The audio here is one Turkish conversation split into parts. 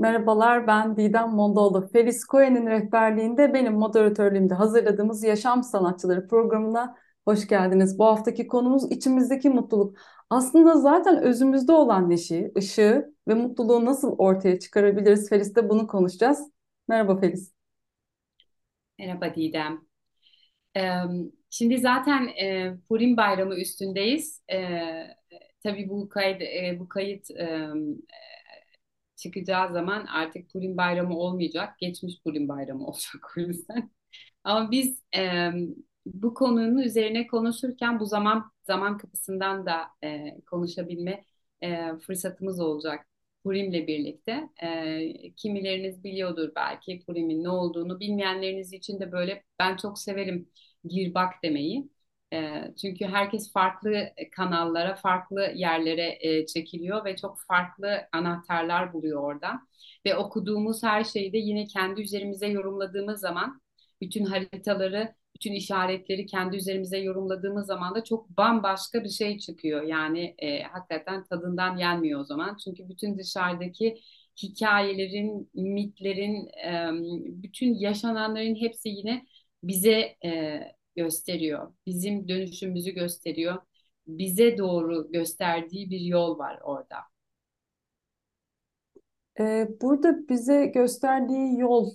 Merhabalar, ben Didem Mondoğlu. Feris Koyen'in rehberliğinde benim moderatörlüğümde hazırladığımız Yaşam Sanatçıları programına hoş geldiniz. Bu haftaki konumuz içimizdeki mutluluk. Aslında zaten özümüzde olan neşeyi, ışığı ve mutluluğu nasıl ortaya çıkarabiliriz? Feris'te bunu konuşacağız. Merhaba Feris. Merhaba Didem. Şimdi zaten Purim Bayramı üstündeyiz. Tabii bu kayıt, bu kayıt çıkacağı zaman artık Purim Bayramı olmayacak. Geçmiş Purim Bayramı olacak o yüzden. Ama biz e, bu konunun üzerine konuşurken bu zaman zaman kapısından da e, konuşabilme e, fırsatımız olacak. Purim'le birlikte. E, kimileriniz biliyordur belki Purim'in ne olduğunu. Bilmeyenleriniz için de böyle ben çok severim girbak demeyi. E, çünkü herkes farklı kanallara, farklı yerlere e, çekiliyor ve çok farklı anahtarlar buluyor orada. Ve okuduğumuz her şeyi de yine kendi üzerimize yorumladığımız zaman bütün haritaları, bütün işaretleri kendi üzerimize yorumladığımız zaman da çok bambaşka bir şey çıkıyor. Yani e, hakikaten tadından yenmiyor o zaman. Çünkü bütün dışarıdaki hikayelerin, mitlerin, e, bütün yaşananların hepsi yine bize e, gösteriyor. Bizim dönüşümüzü gösteriyor. Bize doğru gösterdiği bir yol var orada. Ee, burada bize gösterdiği yol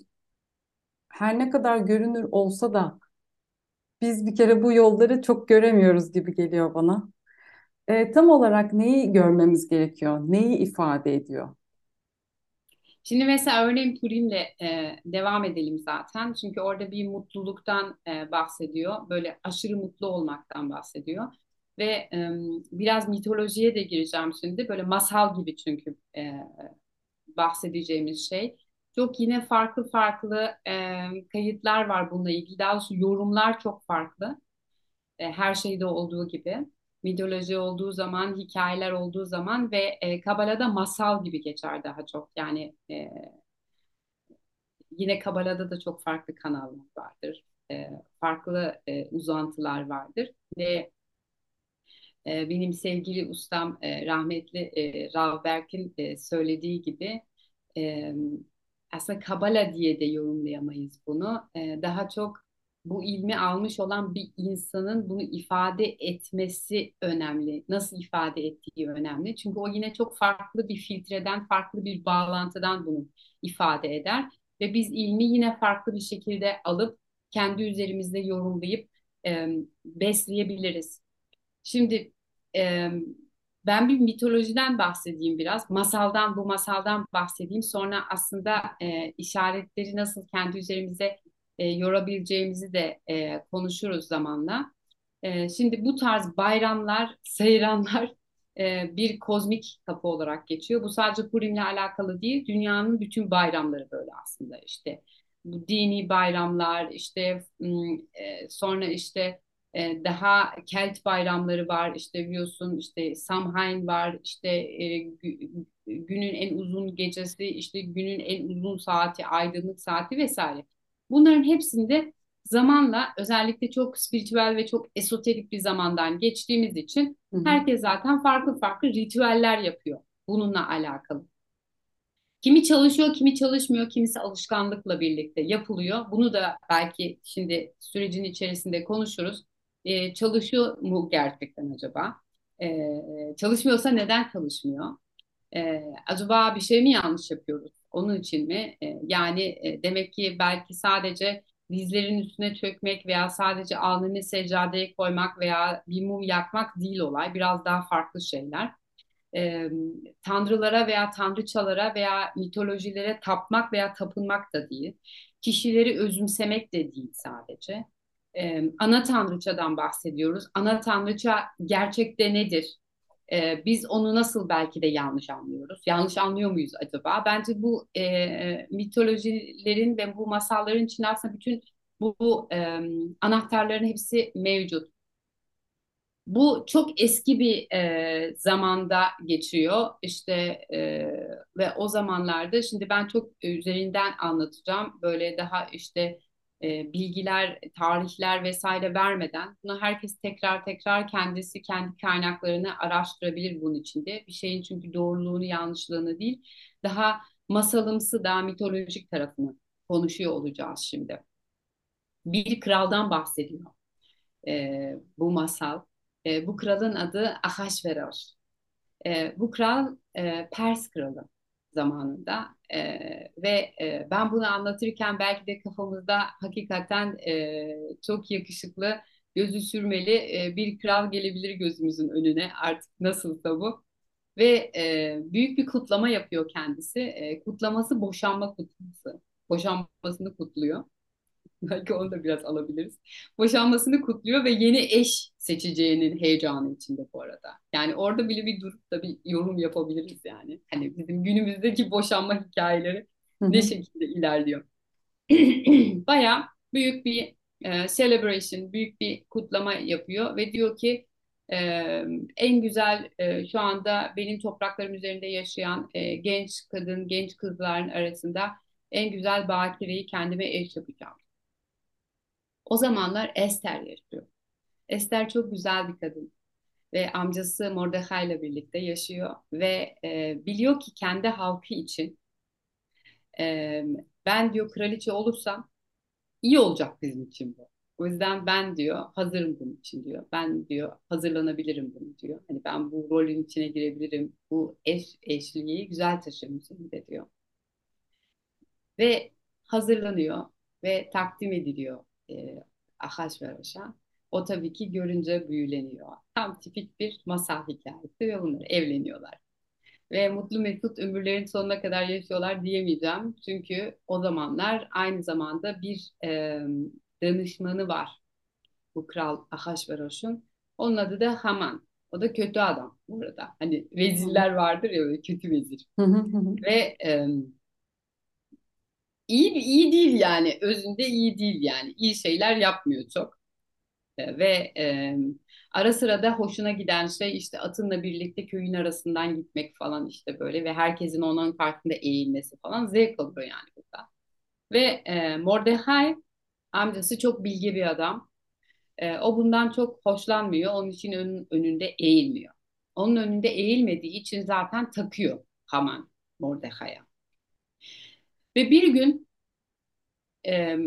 her ne kadar görünür olsa da biz bir kere bu yolları çok göremiyoruz gibi geliyor bana. Ee, tam olarak neyi görmemiz gerekiyor? Neyi ifade ediyor? Şimdi mesela örneğin Turin'le e, devam edelim zaten. Çünkü orada bir mutluluktan e, bahsediyor. Böyle aşırı mutlu olmaktan bahsediyor. Ve e, biraz mitolojiye de gireceğim şimdi. Böyle masal gibi çünkü e, bahsedeceğimiz şey. Çok yine farklı farklı e, kayıtlar var bununla ilgili. Daha doğrusu yorumlar çok farklı. E, her şeyde olduğu gibi mitoloji olduğu zaman, hikayeler olduğu zaman ve e, Kabala'da masal gibi geçer daha çok. Yani e, yine Kabala'da da çok farklı kanallar vardır. E, farklı e, uzantılar vardır ve e, benim sevgili ustam e, rahmetli e, Rav Berk'in e, söylediği gibi e, aslında Kabala diye de yorumlayamayız bunu. E, daha çok bu ilmi almış olan bir insanın bunu ifade etmesi önemli. Nasıl ifade ettiği önemli. Çünkü o yine çok farklı bir filtreden, farklı bir bağlantıdan bunu ifade eder. Ve biz ilmi yine farklı bir şekilde alıp kendi üzerimizde yorumlayıp e, besleyebiliriz. Şimdi e, ben bir mitolojiden bahsedeyim biraz. Masaldan, bu masaldan bahsedeyim. Sonra aslında e, işaretleri nasıl kendi üzerimize e, yorabileceğimizi de e, konuşuruz zamanla. E, şimdi bu tarz bayramlar, seyranlar e, bir kozmik kapı olarak geçiyor. Bu sadece Purim'le alakalı değil, dünyanın bütün bayramları böyle aslında işte. Bu dini bayramlar, işte e, sonra işte e, daha Kelt bayramları var, işte biliyorsun işte Samhain var, işte e, günün en uzun gecesi, işte günün en uzun saati, aydınlık saati vesaire. Bunların hepsinde zamanla özellikle çok spiritüel ve çok esoterik bir zamandan geçtiğimiz için hı hı. herkes zaten farklı farklı ritüeller yapıyor bununla alakalı. Kimi çalışıyor, kimi çalışmıyor, kimisi alışkanlıkla birlikte yapılıyor. Bunu da belki şimdi sürecin içerisinde konuşuruz. Ee, çalışıyor mu gerçekten acaba? Ee, çalışmıyorsa neden çalışmıyor? Ee, acaba bir şey mi yanlış yapıyoruz? Onun için mi? E, yani e, demek ki belki sadece dizlerin üstüne çökmek veya sadece alnını seccadeye koymak veya bir mum yakmak değil olay. Biraz daha farklı şeyler. E, tanrılara veya tanrıçalara veya mitolojilere tapmak veya tapınmak da değil. Kişileri özümsemek de değil sadece. Ana tanrıçadan bahsediyoruz. Ana tanrıça gerçekte nedir? E, biz onu nasıl belki de yanlış anlıyoruz? Yanlış anlıyor muyuz acaba? Bence bu e, mitolojilerin ve bu masalların içinde aslında bütün bu, bu e, anahtarların hepsi mevcut. Bu çok eski bir e, zamanda geçiyor işte e, ve o zamanlarda şimdi ben çok üzerinden anlatacağım böyle daha işte e, bilgiler, tarihler vesaire vermeden bunu herkes tekrar tekrar kendisi kendi kaynaklarını araştırabilir bunun içinde. Bir şeyin çünkü doğruluğunu, yanlışlığını değil, daha masalımsı daha mitolojik tarafını konuşuyor olacağız şimdi. Bir kraldan bahsediyor e, bu masal. E, bu kralın adı Ahasveros. E, bu kral e, Pers kralı zamanında e, ve e, ben bunu anlatırken belki de kafamızda hakikaten e, çok yakışıklı, gözü sürmeli e, bir kral gelebilir gözümüzün önüne artık nasılsa bu. Ve e, büyük bir kutlama yapıyor kendisi. E, kutlaması boşanma kutlaması. Boşanmasını kutluyor. Belki onu da biraz alabiliriz. Boşanmasını kutluyor ve yeni eş seçeceğinin heyecanı içinde bu arada. Yani orada bile bir durup da bir yorum yapabiliriz yani. Hani bizim günümüzdeki boşanma hikayeleri ne şekilde ilerliyor. Baya büyük bir e, celebration, büyük bir kutlama yapıyor ve diyor ki e, en güzel e, şu anda benim topraklarım üzerinde yaşayan e, genç kadın, genç kızların arasında en güzel bakireyi kendime eş yapacağım. O zamanlar Esther yaşıyor. Esther çok güzel bir kadın ve amcası Mordecai ile birlikte yaşıyor ve e, biliyor ki kendi halkı için e, ben diyor kraliçe olursam iyi olacak bizim için bu. O yüzden ben diyor hazırım bunun için diyor. Ben diyor hazırlanabilirim bunu diyor. Hani ben bu rolün içine girebilirim. Bu eş eşliği güzel taşırım de diyor. Ve hazırlanıyor ve takdim ediliyor e, Ahasveroş'a. O tabii ki görünce büyüleniyor. Tam tipik bir masal hikayesi ve bunlar evleniyorlar. Ve mutlu mesut ömürlerin sonuna kadar yaşıyorlar diyemeyeceğim. Çünkü o zamanlar aynı zamanda bir e, danışmanı var. Bu kral Ahasveroş'un. Onun adı da Haman. O da kötü adam burada. Hani vezirler vardır ya böyle kötü vezir. Ve e, iyi iyi değil yani. Özünde iyi değil yani. İyi şeyler yapmıyor çok. E, ve e, ara sıra da hoşuna giden şey işte atınla birlikte köyün arasından gitmek falan işte böyle ve herkesin onun farkında eğilmesi falan zevk alıyor yani burada. Ve e, Mordecai amcası çok bilge bir adam. E, o bundan çok hoşlanmıyor. Onun için ön, önünde eğilmiyor. Onun önünde eğilmediği için zaten takıyor Haman Mordecai'ye ve bir gün e,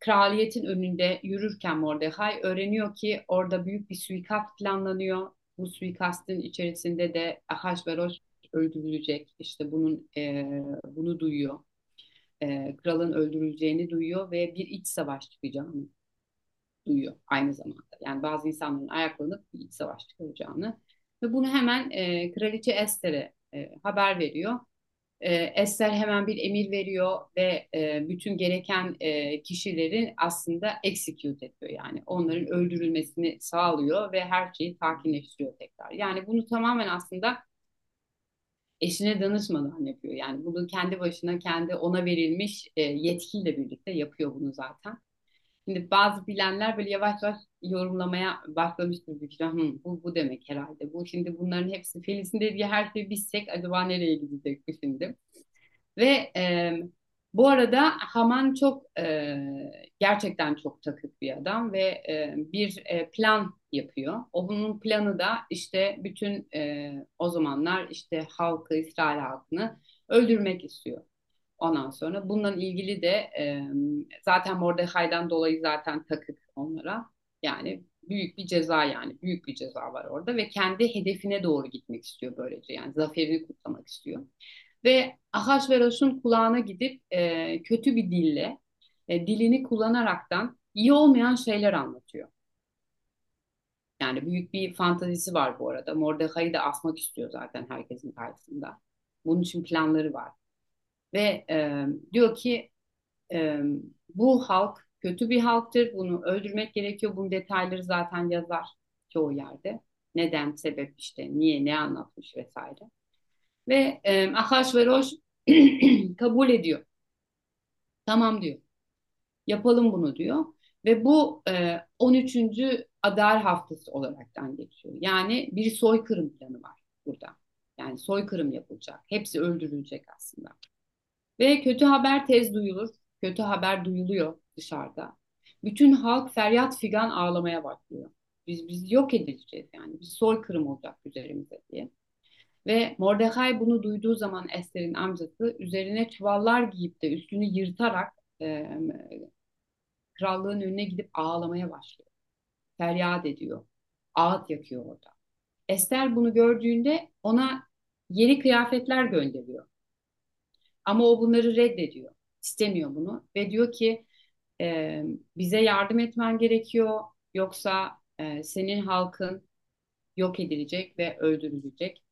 kraliyetin önünde yürürken Mordecai öğreniyor ki orada büyük bir suikast planlanıyor. Bu suikastın içerisinde de Ahasveros öldürülecek. İşte bunun e, bunu duyuyor. E, kralın öldürüleceğini duyuyor ve bir iç savaş çıkacağını duyuyor aynı zamanda. Yani bazı insanların ayaklanıp bir iç savaş çıkacağını ve bunu hemen e, kraliçe Esther'e e, haber veriyor e, hemen bir emir veriyor ve e, bütün gereken e, kişilerin aslında execute ediyor yani onların öldürülmesini sağlıyor ve her şeyi sakinleştiriyor tekrar. Yani bunu tamamen aslında eşine danışmadan yapıyor. Yani bunu kendi başına kendi ona verilmiş e, yetkiyle birlikte yapıyor bunu zaten. Şimdi bazı bilenler böyle yavaş yavaş yorumlamaya başlamıştır bir şey. bu, bu demek herhalde. Bu şimdi bunların hepsi Felis'in dediği her şeyi bizsek acaba nereye gidecek düşündüm. Ve e, bu arada Haman çok e, gerçekten çok takık bir adam ve e, bir e, plan yapıyor. O bunun planı da işte bütün e, o zamanlar işte halkı, İsrail halkını öldürmek istiyor. Ondan sonra bununla ilgili de e, zaten Mordecai'den dolayı zaten takık onlara. Yani büyük bir ceza yani büyük bir ceza var orada ve kendi hedefine doğru gitmek istiyor böylece yani zaferini kutlamak istiyor. Ve Ahasveros'un kulağına gidip e, kötü bir dille e, dilini kullanaraktan iyi olmayan şeyler anlatıyor. Yani büyük bir fantazisi var bu arada. Mordecai'yi de asmak istiyor zaten herkesin karşısında. Bunun için planları var. Ve e, diyor ki e, bu halk kötü bir halktır. Bunu öldürmek gerekiyor. Bunun detayları zaten yazar çoğu yerde. Neden, sebep işte, niye, ne anlatmış vesaire. Ve e, Ahasveroş kabul ediyor. Tamam diyor. Yapalım bunu diyor. Ve bu e, 13. Adar haftası olaraktan geçiyor. Yani bir soykırım planı var burada. Yani soykırım yapılacak. Hepsi öldürülecek aslında. Ve kötü haber tez duyulur. Kötü haber duyuluyor dışarıda. Bütün halk feryat figan ağlamaya başlıyor. Biz biz yok edileceğiz yani. Bir soykırım olacak üzerimize diye. Ve Mordecai bunu duyduğu zaman Esther'in amcası üzerine çuvallar giyip de üstünü yırtarak e, krallığın önüne gidip ağlamaya başlıyor. Feryat ediyor. Ağıt yakıyor orada. Ester bunu gördüğünde ona yeni kıyafetler gönderiyor. Ama o bunları reddediyor. İstemiyor bunu ve diyor ki e, bize yardım etmen gerekiyor yoksa e, senin halkın yok edilecek ve öldürülecek.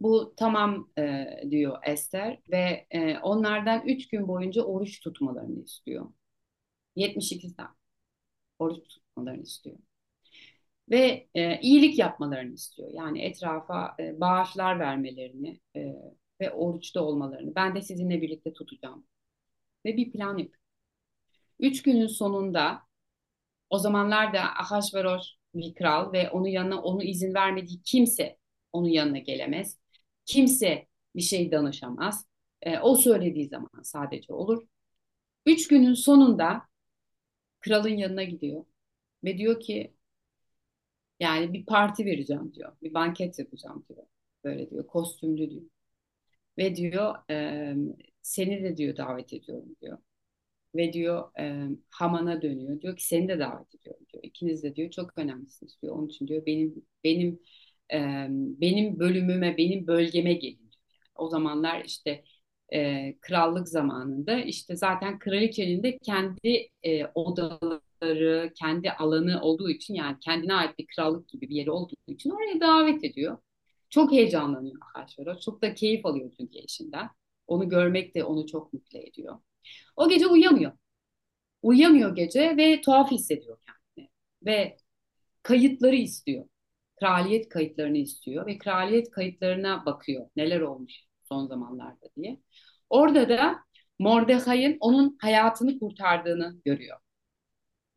Bu tamam e, diyor Ester ve e, onlardan üç gün boyunca oruç tutmalarını istiyor. 72 saat oruç tutmalarını istiyor. Ve e, iyilik yapmalarını istiyor. Yani etrafa e, bağışlar vermelerini e, ve oruçta olmalarını. Ben de sizinle birlikte tutacağım. Ve bir plan yapıyor. Üç günün sonunda o zamanlarda Ahasveroş bir kral ve onun yanına onu izin vermediği kimse onun yanına gelemez. Kimse bir şey danışamaz. E, o söylediği zaman sadece olur. Üç günün sonunda kralın yanına gidiyor ve diyor ki yani bir parti vereceğim diyor. Bir banket yapacağım diyor. Böyle diyor. Kostümlü diyor. Ve diyor e, seni de diyor davet ediyorum diyor. Ve diyor e, Haman'a dönüyor. Diyor ki seni de davet ediyorum diyor. İkiniz de diyor çok önemlisiniz diyor. Onun için diyor benim benim e, benim bölümüme, benim bölgeme gelin diyor. O zamanlar işte e, krallık zamanında işte zaten kraliçenin de kendi e, odaları, kendi alanı olduğu için yani kendine ait bir krallık gibi bir yeri olduğu için oraya davet ediyor. Çok heyecanlanıyor Ahasveroş. Çok da keyif alıyor çünkü eşinden. Onu görmek de onu çok mutlu ediyor. O gece uyuyamıyor. Uyuyamıyor gece ve tuhaf hissediyor kendini. Ve kayıtları istiyor. Kraliyet kayıtlarını istiyor ve kraliyet kayıtlarına bakıyor. Neler olmuş son zamanlarda diye. Orada da Mordecai'nin onun hayatını kurtardığını görüyor.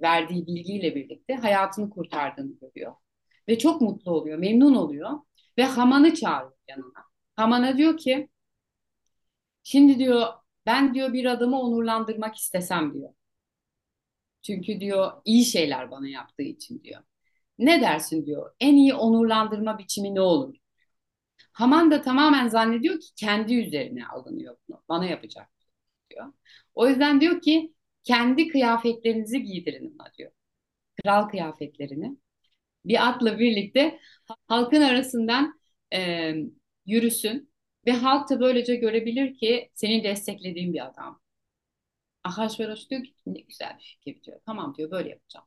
Verdiği bilgiyle birlikte hayatını kurtardığını görüyor. Ve çok mutlu oluyor, memnun oluyor. Ve Haman'ı çağırıyor yanına. Haman'a diyor ki, şimdi diyor ben diyor bir adamı onurlandırmak istesem diyor. Çünkü diyor iyi şeyler bana yaptığı için diyor. Ne dersin diyor. En iyi onurlandırma biçimi ne olur? Haman da tamamen zannediyor ki kendi üzerine alınıyor bunu. Bana yapacak diyor. O yüzden diyor ki kendi kıyafetlerinizi giydirin ona diyor. Kral kıyafetlerini. Bir atla birlikte halkın arasından e, yürüsün ve halk da böylece görebilir ki senin desteklediğin bir adam. Ahasveroş diyor ki ne güzel bir fikir diyor. Tamam diyor böyle yapacağım.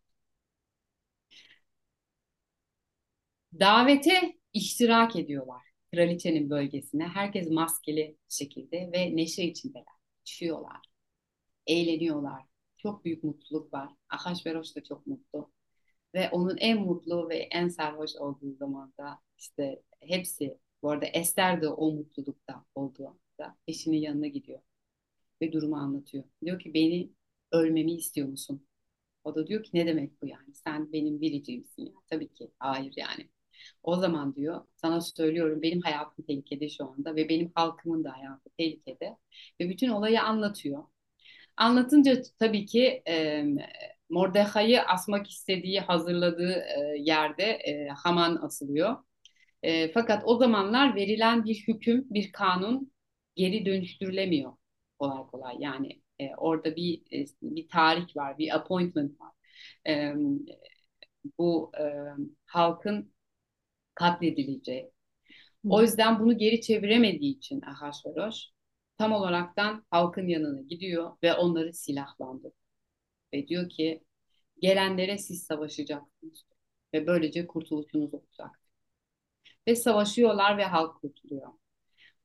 Davete iştirak ediyorlar kraliçenin bölgesine. Herkes maskeli şekilde ve neşe içindeler. Düşüyorlar. Eğleniyorlar. Çok büyük mutluluk var. Ahasveroş da çok mutlu. Ve onun en mutlu ve en sarhoş olduğu zamanda işte hepsi bu arada Ester de o mutlulukta olduğu anda eşinin yanına gidiyor ve durumu anlatıyor. Diyor ki beni ölmemi istiyor musun? O da diyor ki ne demek bu yani? Sen benim biricimsin ya. Tabii ki hayır yani. O zaman diyor sana söylüyorum benim hayatım tehlikede şu anda ve benim halkımın da hayatı tehlikede ve bütün olayı anlatıyor. Anlatınca tabii ki e, Mordecai'yi asmak istediği, hazırladığı e, yerde e, Haman asılıyor. E, fakat o zamanlar verilen bir hüküm, bir kanun geri dönüştürülemiyor kolay kolay. Yani e, orada bir e, bir tarih var, bir appointment var. E, bu e, halkın katledileceği. O yüzden bunu geri çeviremediği için Ahasveroş tam olaraktan halkın yanına gidiyor ve onları silahlandırıyor. Ve diyor ki gelenlere siz savaşacaksınız ve böylece kurtuluşunuz olacak. Ve savaşıyorlar ve halk kurtuluyor.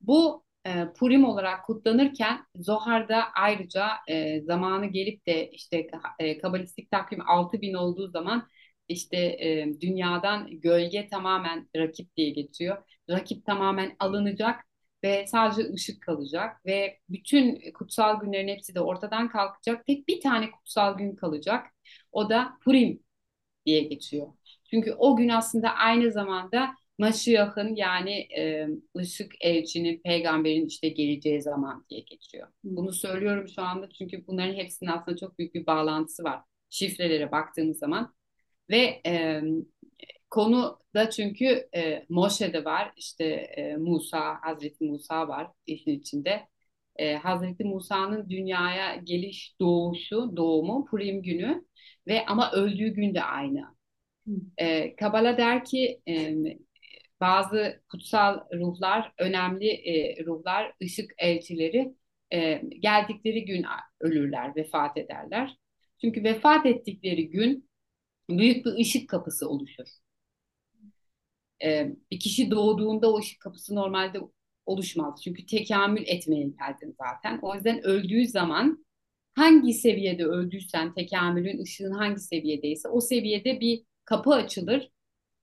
Bu e, Purim olarak kutlanırken Zohar'da ayrıca e, zamanı gelip de işte e, kabalistik takvim 6000 olduğu zaman işte e, dünyadan gölge tamamen rakip diye geçiyor. Rakip tamamen alınacak ve sadece ışık kalacak ve bütün kutsal günlerin hepsi de ortadan kalkacak. Tek bir tane kutsal gün kalacak. O da Purim diye geçiyor. Çünkü o gün aslında aynı zamanda Maşiyah'ın yani e, ışık elçinin, peygamberin işte geleceği zaman diye geçiyor. Bunu söylüyorum şu anda çünkü bunların hepsinin aslında çok büyük bir bağlantısı var. Şifrelere baktığımız zaman ve e, konu da çünkü e, Moşe'de var, işte e, Musa, Hazreti Musa var işin içinde. E, Hazreti Musa'nın dünyaya geliş doğuşu, doğumu Purim günü ve ama öldüğü gün de aynı. E, Kabala der ki e, bazı kutsal ruhlar, önemli e, ruhlar, ışık elçileri e, geldikleri gün ölürler, vefat ederler. Çünkü vefat ettikleri gün büyük bir ışık kapısı oluşur. E, bir kişi doğduğunda o ışık kapısı normalde oluşmaz. Çünkü tekamül etmeye geldin zaten. O yüzden öldüğü zaman hangi seviyede öldüysen, tekamülün ışığın hangi seviyedeyse o seviyede bir kapı açılır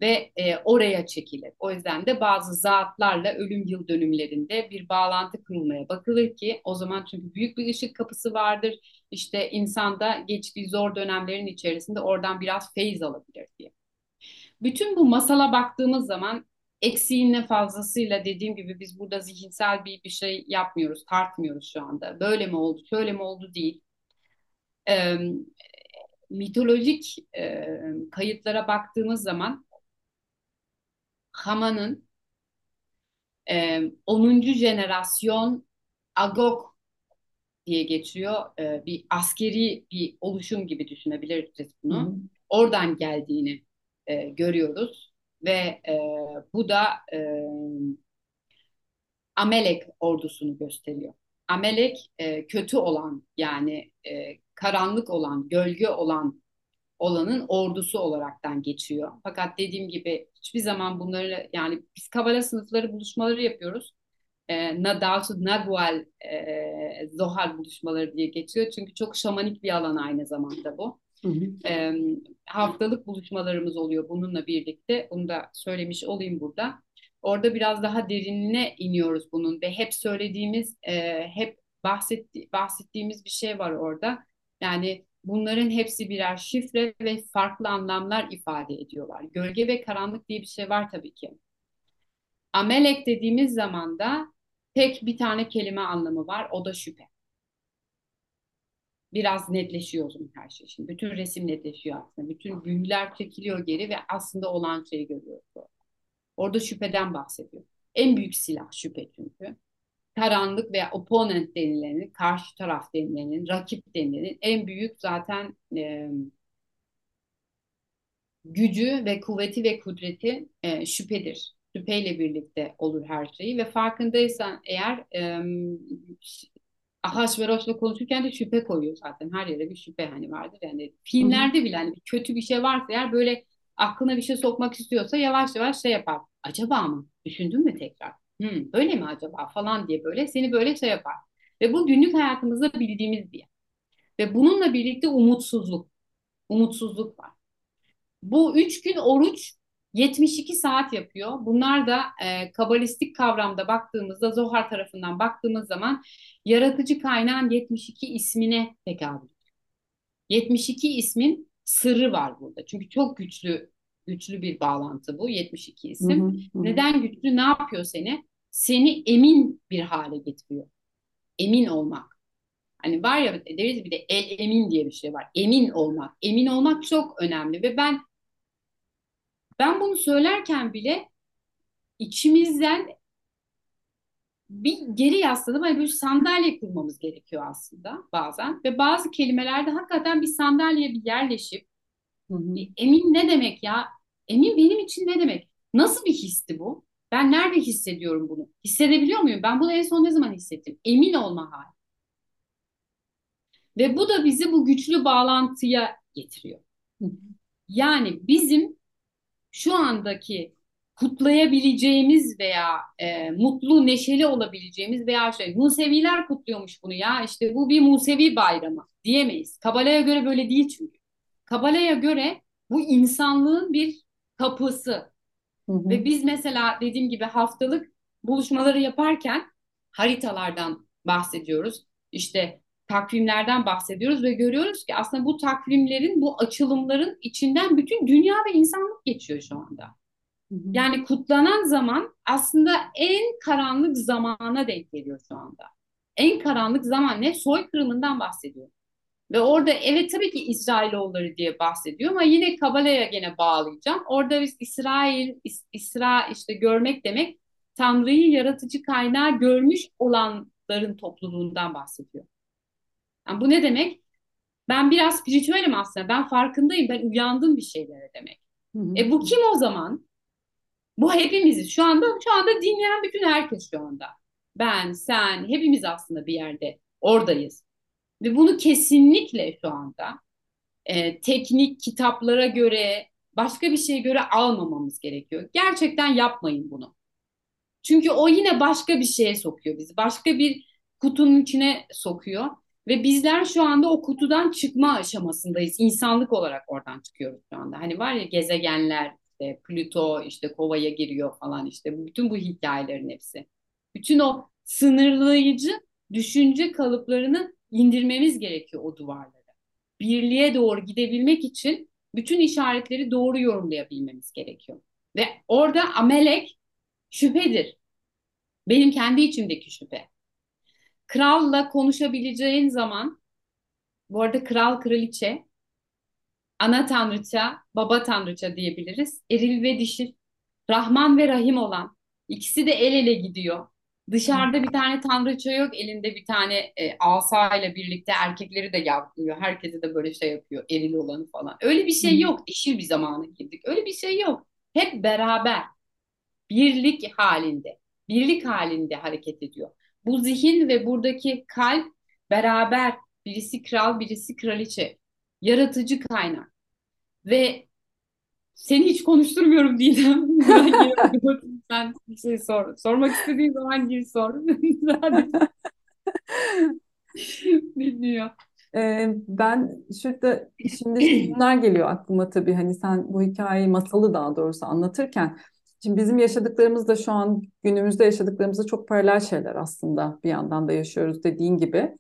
ve e, oraya çekilir. O yüzden de bazı zatlarla ölüm yıl dönümlerinde bir bağlantı kurulmaya bakılır ki o zaman çünkü büyük bir ışık kapısı vardır. İşte insanda geçtiği zor dönemlerin içerisinde oradan biraz feyiz alabilir diye. Bütün bu masala baktığımız zaman eksiğinle fazlasıyla dediğim gibi biz burada zihinsel bir bir şey yapmıyoruz, tartmıyoruz şu anda. Böyle mi oldu, şöyle mi oldu değil. Ee, mitolojik e, kayıtlara baktığımız zaman Haman'ın e, 10. jenerasyon Agog diye geçiyor. E, bir askeri bir oluşum gibi düşünebiliriz bunu. Hı. Oradan geldiğini e, görüyoruz ve e, bu da e, Amelek ordusunu gösteriyor. Amelek e, kötü olan yani e, karanlık olan, gölge olan olanın ordusu olaraktan geçiyor. Fakat dediğim gibi hiçbir zaman bunları yani biz kabala sınıfları buluşmaları yapıyoruz. E, Nadalsu Nagual e, Zohar buluşmaları diye geçiyor. Çünkü çok şamanik bir alan aynı zamanda bu. Hı hı. E, haftalık buluşmalarımız oluyor bununla birlikte. Bunu da söylemiş olayım burada. Orada biraz daha derinine iniyoruz bunun ve hep söylediğimiz, e, hep bahsetti, bahsettiğimiz bir şey var orada. Yani bunların hepsi birer şifre ve farklı anlamlar ifade ediyorlar. Gölge ve karanlık diye bir şey var tabii ki. Amelek dediğimiz zaman da tek bir tane kelime anlamı var, o da şüphe. Biraz netleşiyor o zaman her şey. Şimdi bütün resim netleşiyor aslında. Bütün büyüler çekiliyor geri ve aslında olan şeyi görüyoruz. Orada şüpheden bahsediyor. En büyük silah şüphe çünkü karanlık veya opponent denilenin, karşı taraf denilenin, rakip denilenin en büyük zaten e, gücü ve kuvveti ve kudreti e, şüphedir. Şüpheyle birlikte olur her şeyi ve farkındaysan eğer e, Ahasveros'la konuşurken de şüphe koyuyor zaten. Her yere bir şüphe hani vardır. Yani filmlerde bile hani kötü bir şey varsa eğer böyle aklına bir şey sokmak istiyorsa yavaş yavaş şey yapar. Acaba mı? Düşündün mü tekrar? Hmm, öyle mi acaba falan diye böyle seni böyle şey yapar. Ve bu günlük hayatımızda bildiğimiz bir yer. Ve bununla birlikte umutsuzluk. Umutsuzluk var. Bu üç gün oruç 72 saat yapıyor. Bunlar da e, kabalistik kavramda baktığımızda Zohar tarafından baktığımız zaman yaratıcı kaynağın 72 ismine tekabül ediyor. 72 ismin sırrı var burada. Çünkü çok güçlü güçlü bir bağlantı bu 72 isim. Hı hı, hı. Neden güçlü? Ne yapıyor seni? Seni emin bir hale getiriyor. Emin olmak. Hani var ya deriz bir de el emin diye bir şey var. Emin olmak. Emin olmak çok önemli ve ben ben bunu söylerken bile içimizden bir geri yasladım. Hani bir sandalye kurmamız gerekiyor aslında bazen. Ve bazı kelimelerde hakikaten bir sandalyeye bir yerleşip Hı hı. Emin ne demek ya? Emin benim için ne demek? Nasıl bir histi bu? Ben nerede hissediyorum bunu? Hissedebiliyor muyum? Ben bunu en son ne zaman hissettim? Emin olma hali. Ve bu da bizi bu güçlü bağlantıya getiriyor. Yani bizim şu andaki kutlayabileceğimiz veya e, mutlu, neşeli olabileceğimiz veya şey Museviler kutluyormuş bunu ya işte bu bir Musevi bayramı diyemeyiz. Kabala'ya göre böyle değil çünkü. Kabala'ya göre bu insanlığın bir kapısı. Hı hı. Ve biz mesela dediğim gibi haftalık buluşmaları yaparken haritalardan bahsediyoruz. İşte takvimlerden bahsediyoruz ve görüyoruz ki aslında bu takvimlerin, bu açılımların içinden bütün dünya ve insanlık geçiyor şu anda. Yani kutlanan zaman aslında en karanlık zamana denk geliyor şu anda. En karanlık zaman ne? Soykırımından bahsediyor. Ve orada evet tabii ki İsrailoğulları diye bahsediyor ama yine Kabala'ya gene bağlayacağım. Orada biz İsrail, İs, İsra işte görmek demek Tanrı'yı yaratıcı kaynağı görmüş olanların topluluğundan bahsediyor. Yani bu ne demek? Ben biraz spiritüelim aslında. Ben farkındayım. Ben uyandım bir şeylere demek. Hı hı. E bu kim o zaman? Bu hepimiziz. Şu anda şu anda dinleyen bütün herkes şu anda. Ben, sen, hepimiz aslında bir yerde oradayız. Ve bunu kesinlikle şu anda e, teknik kitaplara göre, başka bir şeye göre almamamız gerekiyor. Gerçekten yapmayın bunu. Çünkü o yine başka bir şeye sokuyor bizi. Başka bir kutunun içine sokuyor. Ve bizler şu anda o kutudan çıkma aşamasındayız. İnsanlık olarak oradan çıkıyoruz şu anda. Hani var ya gezegenler, işte Plüto işte kovaya giriyor falan işte. Bütün bu hikayelerin hepsi. Bütün o sınırlayıcı düşünce kalıplarını indirmemiz gerekiyor o duvarları. Birliğe doğru gidebilmek için bütün işaretleri doğru yorumlayabilmemiz gerekiyor. Ve orada amelek şüphedir. Benim kendi içimdeki şüphe. Kralla konuşabileceğin zaman, bu arada kral kraliçe, ana tanrıça, baba tanrıça diyebiliriz. Eril ve dişil, Rahman ve Rahim olan, ikisi de el ele gidiyor. Dışarıda bir tane tanrıça yok, elinde bir tane e, asa ile birlikte erkekleri de yaklıyor. Herkese de böyle şey yapıyor, eril olanı falan. Öyle bir şey yok. Dişil bir zamana girdik. Öyle bir şey yok. Hep beraber, birlik halinde, birlik halinde hareket ediyor. Bu zihin ve buradaki kalp beraber, birisi kral, birisi kraliçe, yaratıcı kaynak. Ve seni hiç konuşturmuyorum Didem. Sen bir şey sor. Sormak istediğin zaman gir sor. Bilmiyor. Ee, ben şurada şimdi filmler geliyor aklıma tabii hani sen bu hikayeyi masalı daha doğrusu anlatırken şimdi bizim yaşadıklarımız da şu an günümüzde yaşadıklarımızda çok paralel şeyler aslında bir yandan da yaşıyoruz dediğin gibi.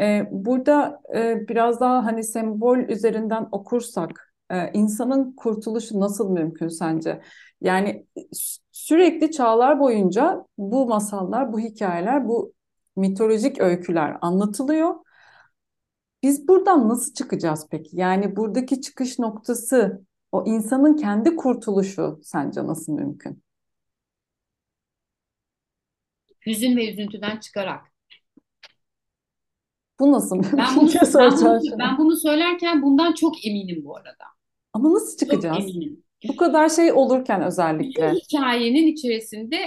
Ee, burada e, biraz daha hani sembol üzerinden okursak ee, insanın kurtuluşu nasıl mümkün sence? Yani sürekli çağlar boyunca bu masallar, bu hikayeler, bu mitolojik öyküler anlatılıyor. Biz buradan nasıl çıkacağız peki? Yani buradaki çıkış noktası, o insanın kendi kurtuluşu sence nasıl mümkün? Hüzün ve üzüntüden çıkarak. Bu nasıl mümkün? Ben bunu, ben, bunu, ben bunu söylerken bundan çok eminim bu arada. Ama nasıl çıkacağız? Çok eminim. Bu kadar şey olurken özellikle. Bir hikayenin içerisinde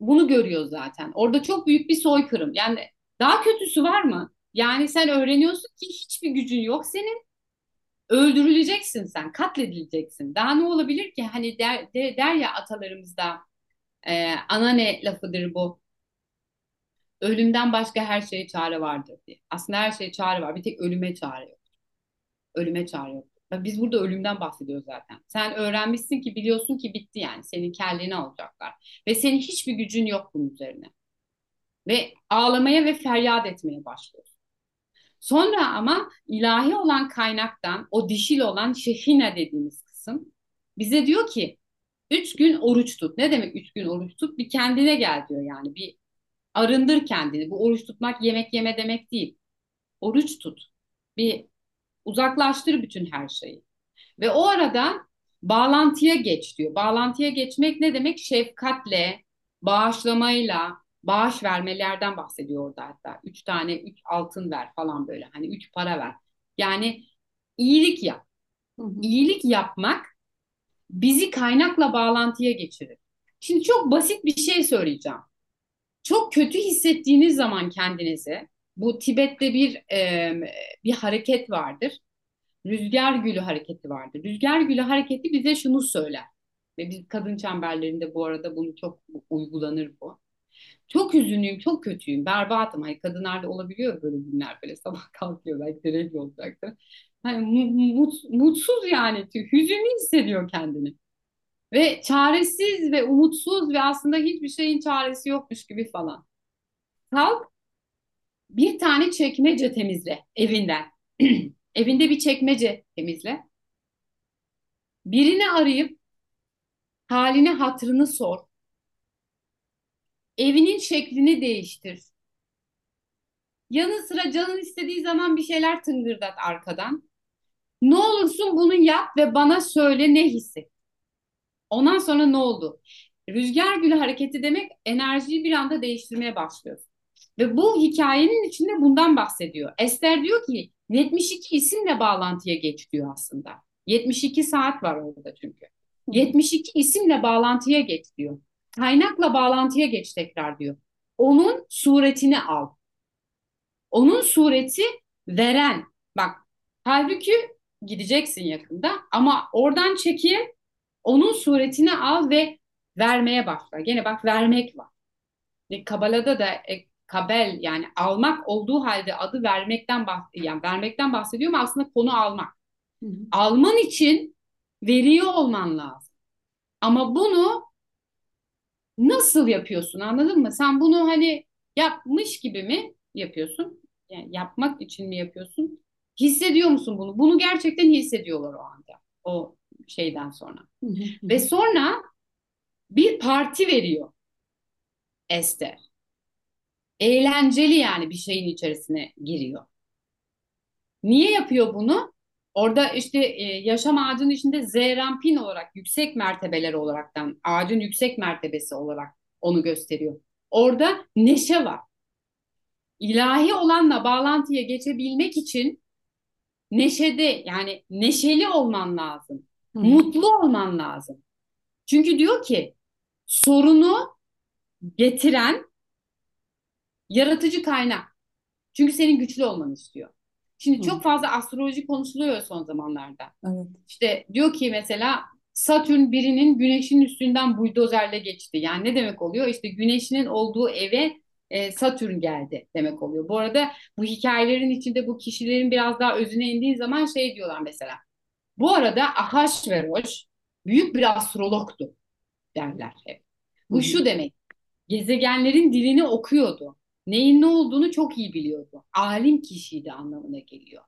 bunu görüyor zaten. Orada çok büyük bir soykırım. Yani daha kötüsü var mı? Yani sen öğreniyorsun ki hiçbir gücün yok senin. Öldürüleceksin sen, katledileceksin. Daha ne olabilir ki? Hani der, der, der ya atalarımızda e, ana ne lafıdır bu? Ölümden başka her şeye çare vardır diye. Aslında her şeye çare var. Bir tek ölüme çare yok. Ölüme çare yok. Biz burada ölümden bahsediyoruz zaten. Sen öğrenmişsin ki biliyorsun ki bitti yani. Senin kelleni alacaklar. Ve senin hiçbir gücün yok bunun üzerine. Ve ağlamaya ve feryat etmeye başlıyorsun. Sonra ama ilahi olan kaynaktan o dişil olan şehine dediğimiz kısım bize diyor ki üç gün oruç tut. Ne demek üç gün oruç tut? Bir kendine gel diyor yani. Bir arındır kendini. Bu oruç tutmak yemek yeme demek değil. Oruç tut. Bir Uzaklaştır bütün her şeyi. Ve o arada bağlantıya geç diyor. Bağlantıya geçmek ne demek? Şefkatle, bağışlamayla, bağış vermelerden bahsediyor orada hatta. Üç tane, üç altın ver falan böyle. Hani üç para ver. Yani iyilik yap. İyilik yapmak bizi kaynakla bağlantıya geçirir. Şimdi çok basit bir şey söyleyeceğim. Çok kötü hissettiğiniz zaman kendinizi bu Tibet'te bir e, bir hareket vardır. Rüzgar gülü hareketi vardır. Rüzgar gülü hareketi bize şunu söyler. Ve biz kadın çemberlerinde bu arada bunu çok uygulanır bu. Çok üzünlüyüm, çok kötüyüm, berbatım. Hani kadınlarda olabiliyor böyle günler böyle sabah kalkıyor belki de olacaktır. Hani mut, mutsuz yani, hüzünlü hissediyor kendini. Ve çaresiz ve umutsuz ve aslında hiçbir şeyin çaresi yokmuş gibi falan. Kalk bir tane çekmece temizle evinden. Evinde bir çekmece temizle. Birini arayıp halini hatrını sor. Evinin şeklini değiştir. yanı sıra canın istediği zaman bir şeyler tıngırdat arkadan. Ne olursun bunu yap ve bana söyle ne hisset. Ondan sonra ne oldu? Rüzgar gülü hareketi demek enerjiyi bir anda değiştirmeye başlıyor. Ve bu hikayenin içinde bundan bahsediyor. Ester diyor ki 72 isimle bağlantıya geç diyor aslında. 72 saat var orada çünkü. 72 isimle bağlantıya geç diyor. Kaynakla bağlantıya geç tekrar diyor. Onun suretini al. Onun sureti veren. Bak halbuki gideceksin yakında ama oradan çekil onun suretini al ve vermeye başla. Gene bak vermek var. Kabala'da da kabel yani almak olduğu halde adı vermekten bahsediyor. Yani vermekten bahsediyor ama aslında konu almak. Hı hı. Alman için veriyor olman lazım. Ama bunu nasıl yapıyorsun anladın mı? Sen bunu hani yapmış gibi mi yapıyorsun? Yani yapmak için mi yapıyorsun? Hissediyor musun bunu? Bunu gerçekten hissediyorlar o anda. O şeyden sonra. Ve sonra bir parti veriyor Ester. Eğlenceli yani bir şeyin içerisine giriyor. Niye yapıyor bunu? Orada işte e, yaşam ağacının içinde zerampin olarak yüksek mertebeler olaraktan ağacın yüksek mertebesi olarak onu gösteriyor. Orada neşe var. İlahi olanla bağlantıya geçebilmek için neşede yani neşeli olman lazım. Hı. Mutlu olman lazım. Çünkü diyor ki sorunu getiren yaratıcı kaynak. Çünkü senin güçlü olmanı istiyor. Şimdi Hı. çok fazla astroloji konuşuluyor son zamanlarda. Evet. İşte diyor ki mesela Satürn birinin güneşin üstünden buldozerle geçti. Yani ne demek oluyor? İşte güneşinin olduğu eve e, Satürn geldi demek oluyor. Bu arada bu hikayelerin içinde bu kişilerin biraz daha özüne indiği zaman şey diyorlar mesela. Bu arada Ahasveroş büyük bir astrologtu derler hep. Bu Hı-hı. şu demek. Gezegenlerin dilini okuyordu. Neyin ne olduğunu çok iyi biliyordu. Alim kişiydi anlamına geliyor.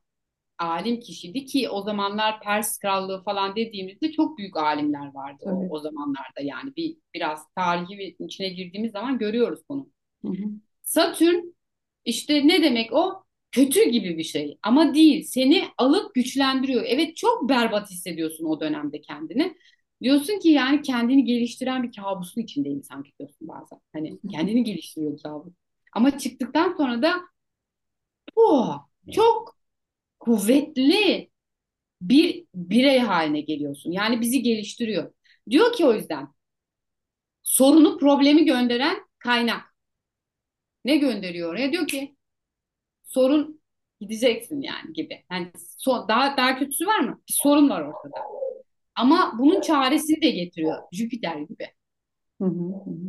Alim kişiydi ki o zamanlar Pers krallığı falan dediğimizde çok büyük alimler vardı o, o zamanlarda. Yani bir biraz tarihi içine girdiğimiz zaman görüyoruz bunu. Hı hı. Satürn işte ne demek o? kötü gibi bir şey ama değil. Seni alıp güçlendiriyor. Evet çok berbat hissediyorsun o dönemde kendini. Diyorsun ki yani kendini geliştiren bir kabusun içindeyim sanki diyorsun bazen. Hani kendini geliştiriyor kabus. Ama çıktıktan sonra da oh, çok kuvvetli bir birey haline geliyorsun. Yani bizi geliştiriyor. Diyor ki o yüzden sorunu problemi gönderen kaynak. Ne gönderiyor oraya? Diyor ki sorun gideceksin yani gibi. Yani so daha daha kötüsü var mı? Bir sorun var ortada. Ama bunun çaresini de getiriyor Jüpiter gibi. Hı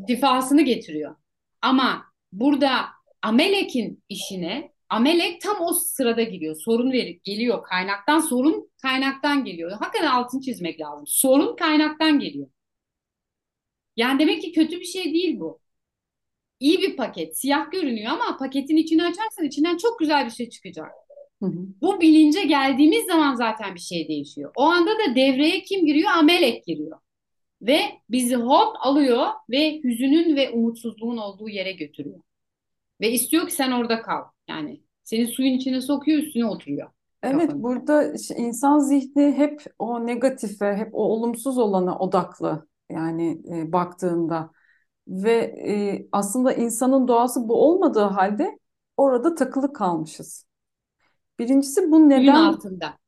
Şifasını getiriyor. Ama burada Amelek'in işine Amelek tam o sırada giriyor. Sorun verip geliyor kaynaktan. Sorun kaynaktan geliyor. Hakikaten altını çizmek lazım. Sorun kaynaktan geliyor. Yani demek ki kötü bir şey değil bu iyi bir paket. Siyah görünüyor ama paketin içini açarsan içinden çok güzel bir şey çıkacak. Hı hı. Bu bilince geldiğimiz zaman zaten bir şey değişiyor. O anda da devreye kim giriyor? Amelek giriyor. Ve bizi hop alıyor ve hüzünün ve umutsuzluğun olduğu yere götürüyor. Ve istiyor ki sen orada kal. Yani seni suyun içine sokuyor üstüne oturuyor. Evet kafanı. burada insan zihni hep o negatife, hep o olumsuz olana odaklı. Yani e, baktığında ve e, aslında insanın doğası bu olmadığı halde orada takılı kalmışız. Birincisi bu neden altında.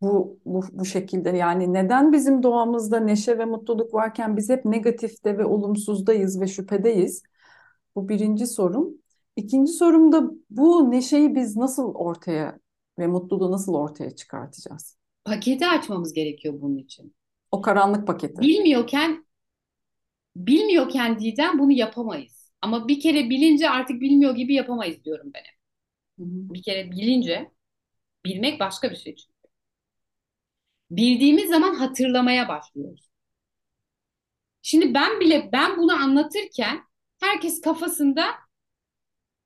Bu, bu bu şekilde yani neden bizim doğamızda neşe ve mutluluk varken biz hep negatifte ve olumsuzdayız ve şüphedeyiz? Bu birinci sorum. İkinci sorum da bu neşeyi biz nasıl ortaya ve mutluluğu nasıl ortaya çıkartacağız? Paketi açmamız gerekiyor bunun için. O karanlık paketi. Bilmiyorken bilmiyorken Didem bunu yapamayız. Ama bir kere bilince artık bilmiyor gibi yapamayız diyorum ben hep. Bir kere bilince bilmek başka bir şey çünkü. Bildiğimiz zaman hatırlamaya başlıyoruz. Şimdi ben bile ben bunu anlatırken herkes kafasında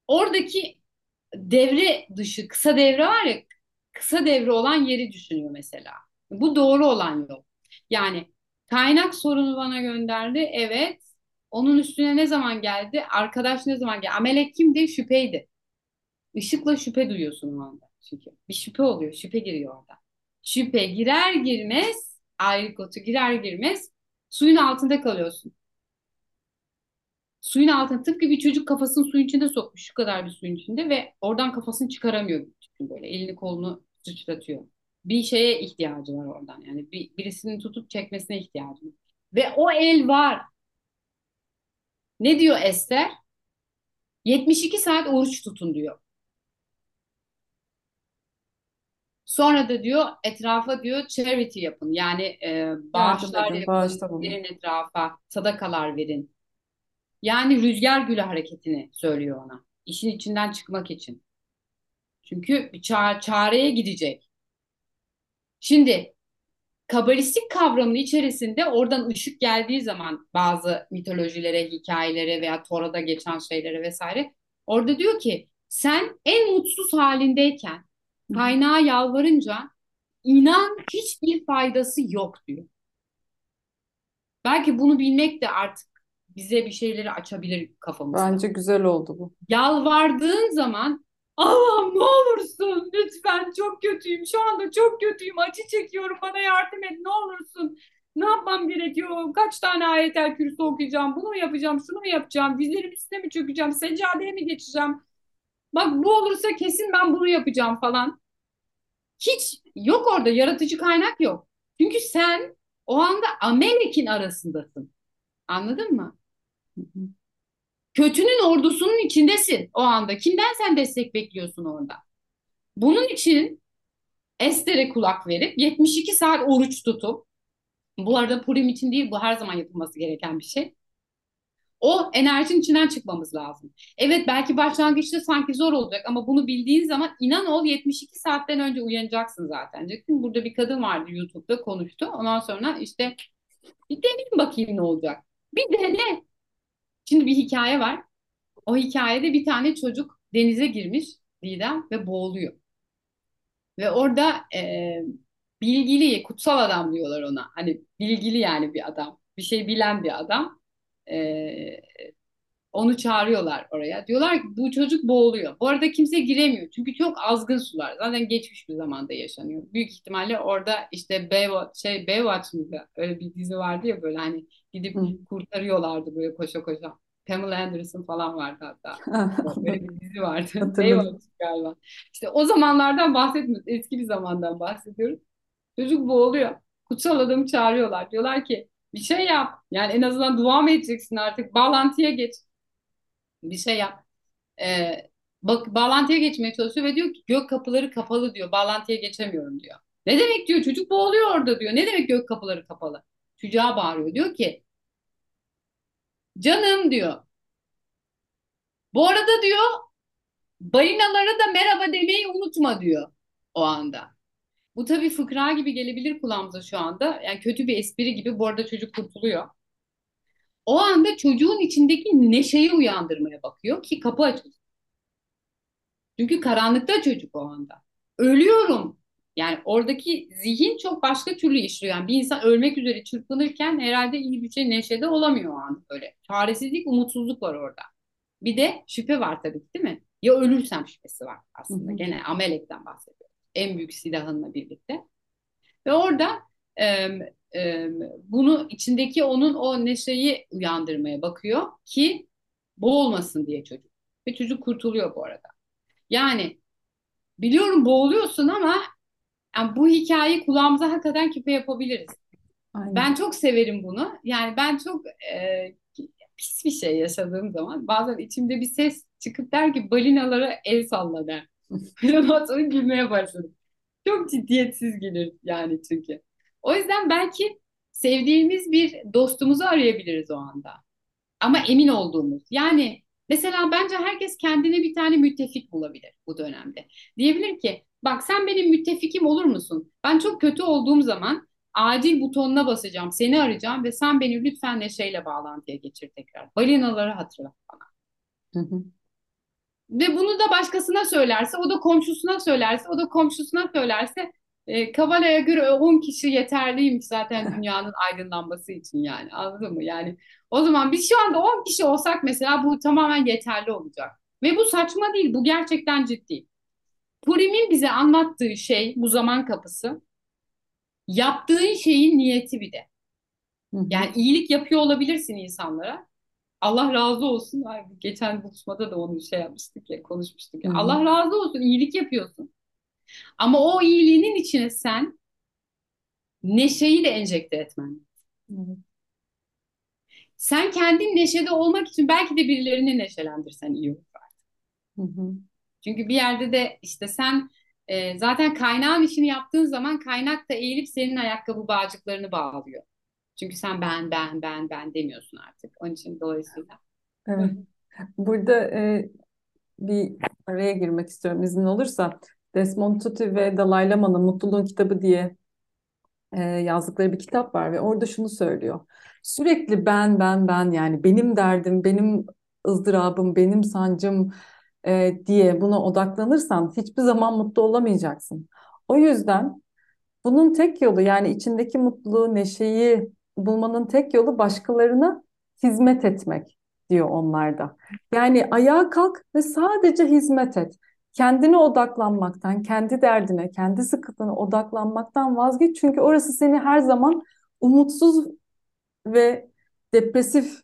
oradaki devre dışı kısa devre var ya kısa devre olan yeri düşünüyor mesela. Bu doğru olan yol. Yani Kaynak sorunu bana gönderdi. Evet. Onun üstüne ne zaman geldi? Arkadaş ne zaman geldi? Amelek kimdi? Şüpheydi. Işıkla şüphe duyuyorsun o anda. Çünkü bir şüphe oluyor. Şüphe giriyor orada. Şüphe girer girmez ayrıkotu girer girmez suyun altında kalıyorsun. Suyun altında tıpkı bir çocuk kafasını suyun içinde sokmuş şu kadar bir suyun içinde ve oradan kafasını çıkaramıyor. Böyle elini kolunu sıçratıyor. Bir şeye ihtiyacı var oradan. Yani bir, birisinin tutup çekmesine ihtiyacı var. Ve o el var. Ne diyor Ester? 72 saat oruç tutun diyor. Sonra da diyor etrafa diyor charity yapın. Yani e, bağışlar yapın, bulunun. verin etrafa, sadakalar verin. Yani rüzgar gülü hareketini söylüyor ona. İşin içinden çıkmak için. Çünkü bir ça çareye gidecek. Şimdi kabalistik kavramının içerisinde oradan ışık geldiği zaman bazı mitolojilere, hikayelere veya Tora'da geçen şeylere vesaire orada diyor ki sen en mutsuz halindeyken kaynağa yalvarınca inan hiçbir faydası yok diyor. Belki bunu bilmek de artık bize bir şeyleri açabilir kafamızda. Bence güzel oldu bu. Yalvardığın zaman Allah'ım ne olursun lütfen çok kötüyüm şu anda çok kötüyüm acı çekiyorum bana yardım et ne olursun ne yapmam gerekiyor kaç tane ayetel kürsü okuyacağım bunu mu yapacağım şunu mu yapacağım dizlerim üstüne mi çökeceğim seccadeye mi geçeceğim bak bu olursa kesin ben bunu yapacağım falan hiç yok orada yaratıcı kaynak yok çünkü sen o anda Amelek'in arasındasın anladın mı? Kötünün ordusunun içindesin o anda. Kimden sen destek bekliyorsun orada? Bunun için Ester'e kulak verip 72 saat oruç tutup bu arada Purim için değil bu her zaman yapılması gereken bir şey. O enerjinin içinden çıkmamız lazım. Evet belki başlangıçta sanki zor olacak ama bunu bildiğin zaman inan ol 72 saatten önce uyanacaksın zaten. Burada bir kadın vardı YouTube'da konuştu. Ondan sonra işte bir deneyim bakayım ne olacak. Bir dene. Şimdi bir hikaye var. O hikayede bir tane çocuk denize girmiş Didem ve boğuluyor. Ve orada e, bilgili, kutsal adam diyorlar ona. Hani bilgili yani bir adam. Bir şey bilen bir adam. E, onu çağırıyorlar oraya. Diyorlar ki bu çocuk boğuluyor. Bu arada kimse giremiyor. Çünkü çok azgın sular. Zaten geçmiş bir zamanda yaşanıyor. Büyük ihtimalle orada işte Baywatch, şey Baywatch mıydı? Öyle bir dizi vardı ya böyle hani gidip Hı. kurtarıyorlardı böyle koşa koşa. Pamela Anderson falan vardı hatta. Böyle bir dizi vardı. Baywatch galiba. İşte o zamanlardan bahsetmiyoruz. Eski bir zamandan bahsediyoruz. Çocuk boğuluyor. Kutsal adamı çağırıyorlar. Diyorlar ki bir şey yap. Yani en azından dua mı edeceksin artık? Bağlantıya geç bir şey yap. Ee, bak bağlantıya geçmeye çalışıyor ve diyor ki gök kapıları kapalı diyor. Bağlantıya geçemiyorum diyor. Ne demek diyor çocuk boğuluyor orada diyor. Ne demek gök kapıları kapalı? Çocuğa bağırıyor. Diyor ki canım diyor. Bu arada diyor balinalara da merhaba demeyi unutma diyor o anda. Bu tabii fıkra gibi gelebilir kulağımıza şu anda. Yani kötü bir espri gibi bu arada çocuk kurtuluyor o anda çocuğun içindeki neşeyi uyandırmaya bakıyor ki kapı açılsın. Çünkü karanlıkta çocuk o anda. Ölüyorum. Yani oradaki zihin çok başka türlü işliyor. Yani bir insan ölmek üzere çırpınırken herhalde iyi bir şey neşede olamıyor o an böyle. Çaresizlik, umutsuzluk var orada. Bir de şüphe var tabii değil mi? Ya ölürsem şüphesi var aslında. Hı hı. Gene amelekten bahsediyorum. En büyük silahınla birlikte. Ve orada e, e, bunu içindeki onun o neşeyi uyandırmaya bakıyor ki boğulmasın diye çocuk. Ve çocuk kurtuluyor bu arada. Yani biliyorum boğuluyorsun ama yani bu hikayeyi kulağımıza hakikaten küpe yapabiliriz. Aynen. Ben çok severim bunu. Yani ben çok e, pis bir şey yaşadığım zaman bazen içimde bir ses çıkıp der ki balinalara el salla der. Ondan sonra gülmeye başladım. Çok ciddiyetsiz gelir yani çünkü. O yüzden belki sevdiğimiz bir dostumuzu arayabiliriz o anda. Ama emin olduğumuz. Yani mesela bence herkes kendine bir tane müttefik bulabilir bu dönemde. Diyebilir ki bak sen benim müttefikim olur musun? Ben çok kötü olduğum zaman acil butonuna basacağım, seni arayacağım ve sen beni lütfen Neşe'yle bağlantıya geçir tekrar. Balinaları hatırlat bana. Hı hı. Ve bunu da başkasına söylerse, o da komşusuna söylerse, o da komşusuna söylerse e, Kabala'ya göre 10 kişi yeterliymiş zaten dünyanın aydınlanması için yani anladın mı? Yani o zaman biz şu anda 10 kişi olsak mesela bu tamamen yeterli olacak. Ve bu saçma değil, bu gerçekten ciddi. Purim'in bize anlattığı şey bu zaman kapısı. Yaptığın şeyin niyeti bir de. Yani iyilik yapıyor olabilirsin insanlara. Allah razı olsun. Ay, geçen buluşmada da onu şey yapmıştık ya, konuşmuştuk ya. Allah razı olsun, iyilik yapıyorsun. Ama o iyiliğinin içine sen neşeyi de enjekte etmen. Evet. Sen kendin neşede olmak için belki de birilerini neşelendirsen iyi olur. Hı hı. Çünkü bir yerde de işte sen e, zaten kaynağın işini yaptığın zaman kaynak da eğilip senin ayakkabı bağcıklarını bağlıyor. Çünkü sen ben ben ben ben demiyorsun artık. Onun için dolayısıyla. Evet. Burada e, bir araya girmek istiyorum izin olursa. Desmond Tutu ve Dalai Lama'nın Mutluluğun Kitabı diye e, yazdıkları bir kitap var ve orada şunu söylüyor. Sürekli ben ben ben yani benim derdim, benim ızdırabım, benim sancım e, diye buna odaklanırsan hiçbir zaman mutlu olamayacaksın. O yüzden bunun tek yolu yani içindeki mutluluğu, neşeyi bulmanın tek yolu başkalarına hizmet etmek diyor onlar da. Yani ayağa kalk ve sadece hizmet et. Kendine odaklanmaktan, kendi derdine, kendi sıkıntına odaklanmaktan vazgeç. Çünkü orası seni her zaman umutsuz ve depresif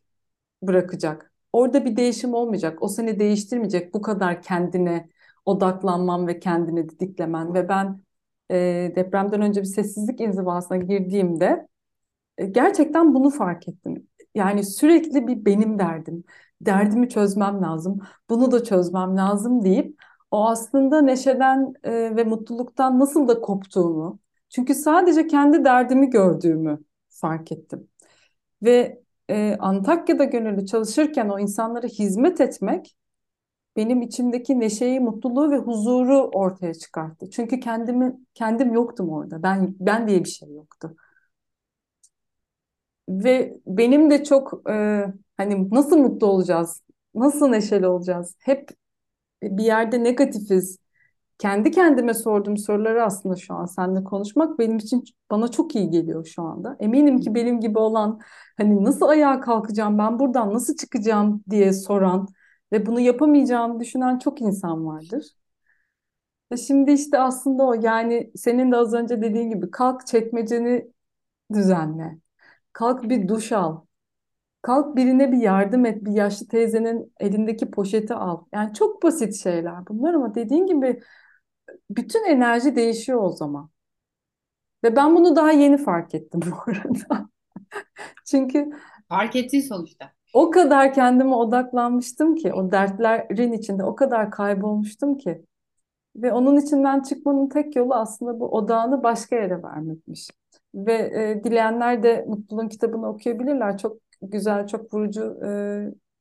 bırakacak. Orada bir değişim olmayacak. O seni değiştirmeyecek. Bu kadar kendine odaklanman ve kendini didiklemen. Ve ben e, depremden önce bir sessizlik inzivasına girdiğimde gerçekten bunu fark ettim. Yani sürekli bir benim derdim. Derdimi çözmem lazım. Bunu da çözmem lazım deyip o aslında neşeden e, ve mutluluktan nasıl da koptuğumu. Çünkü sadece kendi derdimi gördüğümü fark ettim. Ve e, Antakya'da gönüllü çalışırken o insanlara hizmet etmek benim içimdeki neşeyi, mutluluğu ve huzuru ortaya çıkarttı. Çünkü kendimi kendim yoktum orada. Ben ben diye bir şey yoktu. Ve benim de çok e, hani nasıl mutlu olacağız? Nasıl neşeli olacağız? Hep bir yerde negatifiz. Kendi kendime sorduğum soruları aslında şu an seninle konuşmak benim için bana çok iyi geliyor şu anda. Eminim ki benim gibi olan hani nasıl ayağa kalkacağım ben buradan nasıl çıkacağım diye soran ve bunu yapamayacağımı düşünen çok insan vardır. Ve şimdi işte aslında o yani senin de az önce dediğin gibi kalk çekmeceni düzenle. Kalk bir duş al. Kalk birine bir yardım et. Bir yaşlı teyzenin elindeki poşeti al. Yani çok basit şeyler bunlar ama dediğin gibi bütün enerji değişiyor o zaman. Ve ben bunu daha yeni fark ettim bu arada. Çünkü Fark ettin sonuçta. o kadar kendime odaklanmıştım ki, o dertlerin içinde o kadar kaybolmuştum ki. Ve onun içinden çıkmanın tek yolu aslında bu odağını başka yere vermekmiş. Ve e, dileyenler de Mutluluğun kitabını okuyabilirler. Çok güzel, çok vurucu e,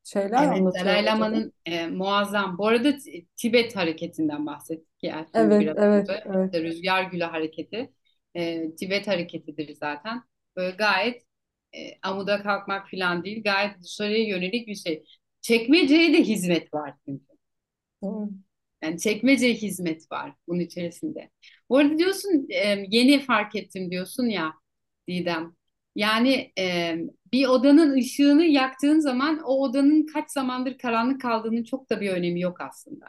şeyler Evet, anlatıyor Dalai. Lama'nın e, muazzam. Bu arada Tibet hareketinden bahsettik ya Evet, biraz evet, önce. evet. İşte Rüzgar Gülü hareketi. E, Tibet hareketidir zaten. Böyle gayet e, amuda kalkmak falan değil. Gayet dışarıya yönelik bir şey. Çekmeceye de hizmet var çünkü. Doğru. Yani çekmece hizmet var bunun içerisinde. Bu arada diyorsun yeni fark ettim diyorsun ya Didem. Yani bir odanın ışığını yaktığın zaman o odanın kaç zamandır karanlık kaldığının çok da bir önemi yok aslında.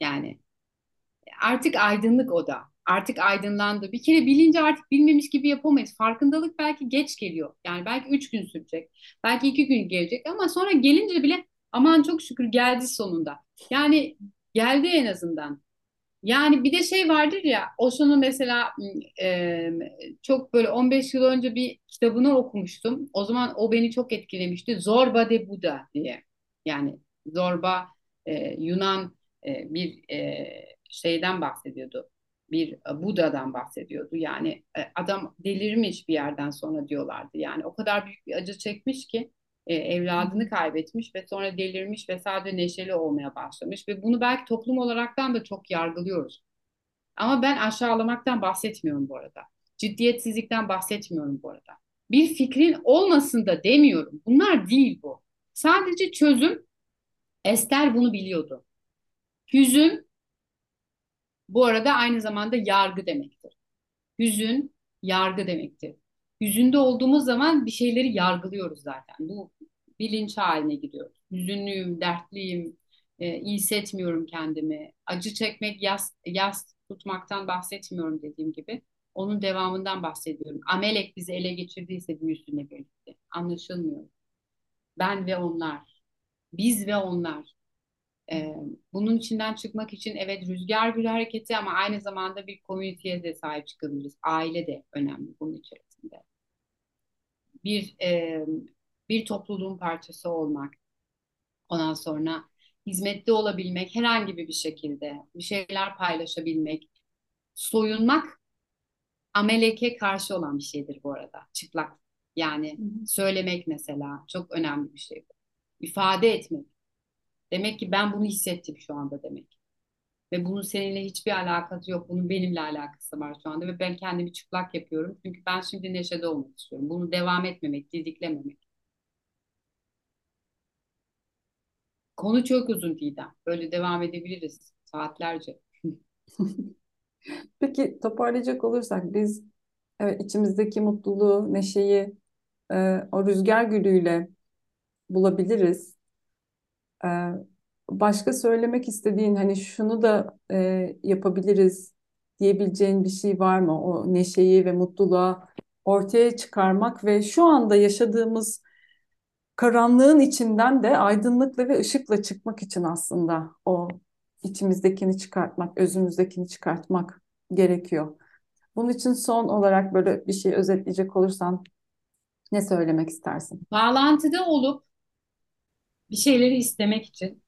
Yani artık aydınlık oda. Artık aydınlandı. Bir kere bilince artık bilmemiş gibi yapamayız. Farkındalık belki geç geliyor. Yani belki üç gün sürecek. Belki iki gün gelecek ama sonra gelince bile aman çok şükür geldi sonunda. Yani geldi en azından. Yani bir de şey vardır ya, Osho'nun mesela e, çok böyle 15 yıl önce bir kitabını okumuştum. O zaman o beni çok etkilemişti. Zorba de Buddha diye. Yani Zorba e, Yunan e, bir e, şeyden bahsediyordu. Bir e, Buda'dan bahsediyordu. Yani e, adam delirmiş bir yerden sonra diyorlardı. Yani o kadar büyük bir acı çekmiş ki e, evladını kaybetmiş ve sonra delirmiş ve sadece neşeli olmaya başlamış ve bunu belki toplum olaraktan da çok yargılıyoruz. Ama ben aşağılamaktan bahsetmiyorum bu arada. Ciddiyetsizlikten bahsetmiyorum bu arada. Bir fikrin olmasın da demiyorum. Bunlar değil bu. Sadece çözüm Ester bunu biliyordu. Hüzün bu arada aynı zamanda yargı demektir. Hüzün yargı demektir. Hüzünde olduğumuz zaman bir şeyleri yargılıyoruz zaten. Bu bilinç haline gidiyoruz. Hüzünlüyüm, dertliyim, e, iyi hissetmiyorum kendimi. Acı çekmek, yas, yas tutmaktan bahsetmiyorum dediğim gibi. Onun devamından bahsediyorum. Amelek bizi ele geçirdiyse büyüsüne birlikte. Anlaşılmıyor. Ben ve onlar. Biz ve onlar. Ee, bunun içinden çıkmak için evet rüzgar gülü hareketi ama aynı zamanda bir komüniteye de sahip çıkabiliriz. Aile de önemli bunun içerisinde. Bir e, bir topluluğun parçası olmak. Ondan sonra hizmette olabilmek, herhangi bir şekilde bir şeyler paylaşabilmek, soyunmak ameleke karşı olan bir şeydir bu arada. Çıplak yani hı hı. söylemek mesela çok önemli bir şey. İfade etmek. Demek ki ben bunu hissettim şu anda demek. Ve bunun seninle hiçbir alakası yok. Bunun benimle alakası var şu anda. Ve ben kendimi çıplak yapıyorum. Çünkü ben şimdi neşede olmak istiyorum. Bunu devam etmemek, didiklememek. Konu çok uzun Didem. Böyle devam edebiliriz saatlerce. Peki toparlayacak olursak biz evet, içimizdeki mutluluğu, neşeyi e, o rüzgar gülüyle bulabiliriz. E, başka söylemek istediğin hani şunu da e, yapabiliriz diyebileceğin bir şey var mı? O neşeyi ve mutluluğa ortaya çıkarmak ve şu anda yaşadığımız karanlığın içinden de aydınlıkla ve ışıkla çıkmak için aslında o içimizdekini çıkartmak, özümüzdekini çıkartmak gerekiyor. Bunun için son olarak böyle bir şey özetleyecek olursan ne söylemek istersin? Bağlantıda olup bir şeyleri istemek için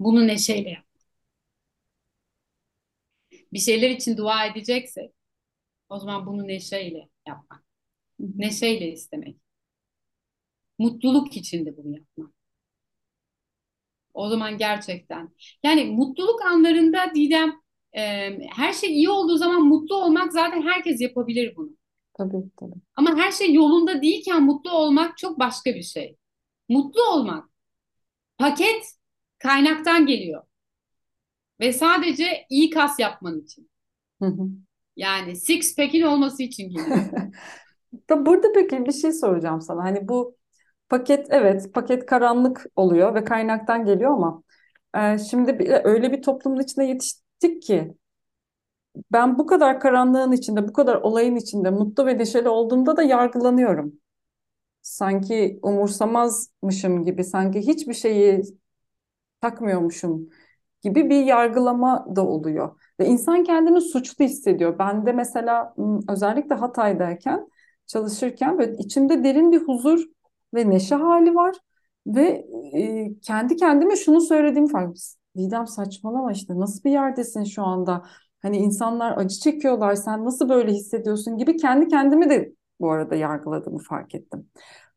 bunu neşeyle yap. Bir şeyler için dua edeceksek o zaman bunu neşeyle yapmak. Neşeyle istemek. Mutluluk içinde bunu yapmak. O zaman gerçekten. Yani mutluluk anlarında Didem e, her şey iyi olduğu zaman mutlu olmak zaten herkes yapabilir bunu. Tabii tabii. Ama her şey yolunda değilken mutlu olmak çok başka bir şey. Mutlu olmak paket kaynaktan geliyor. Ve sadece iyi kas yapman için. Hı hı. Yani six pack'in olması için geliyor. Burada peki bir şey soracağım sana. Hani bu Paket evet paket karanlık oluyor ve kaynaktan geliyor ama e, şimdi öyle bir toplumun içine yetiştik ki ben bu kadar karanlığın içinde, bu kadar olayın içinde mutlu ve neşeli olduğumda da yargılanıyorum. Sanki umursamazmışım gibi, sanki hiçbir şeyi takmıyormuşum gibi bir yargılama da oluyor. Ve insan kendini suçlu hissediyor. Ben de mesela özellikle Hatay'dayken çalışırken böyle içimde derin bir huzur ve neşe hali var. Ve e, kendi kendime şunu söylediğim fark Didem saçmalama işte nasıl bir yerdesin şu anda? Hani insanlar acı çekiyorlar sen nasıl böyle hissediyorsun gibi kendi kendimi de bu arada yargıladığımı fark ettim.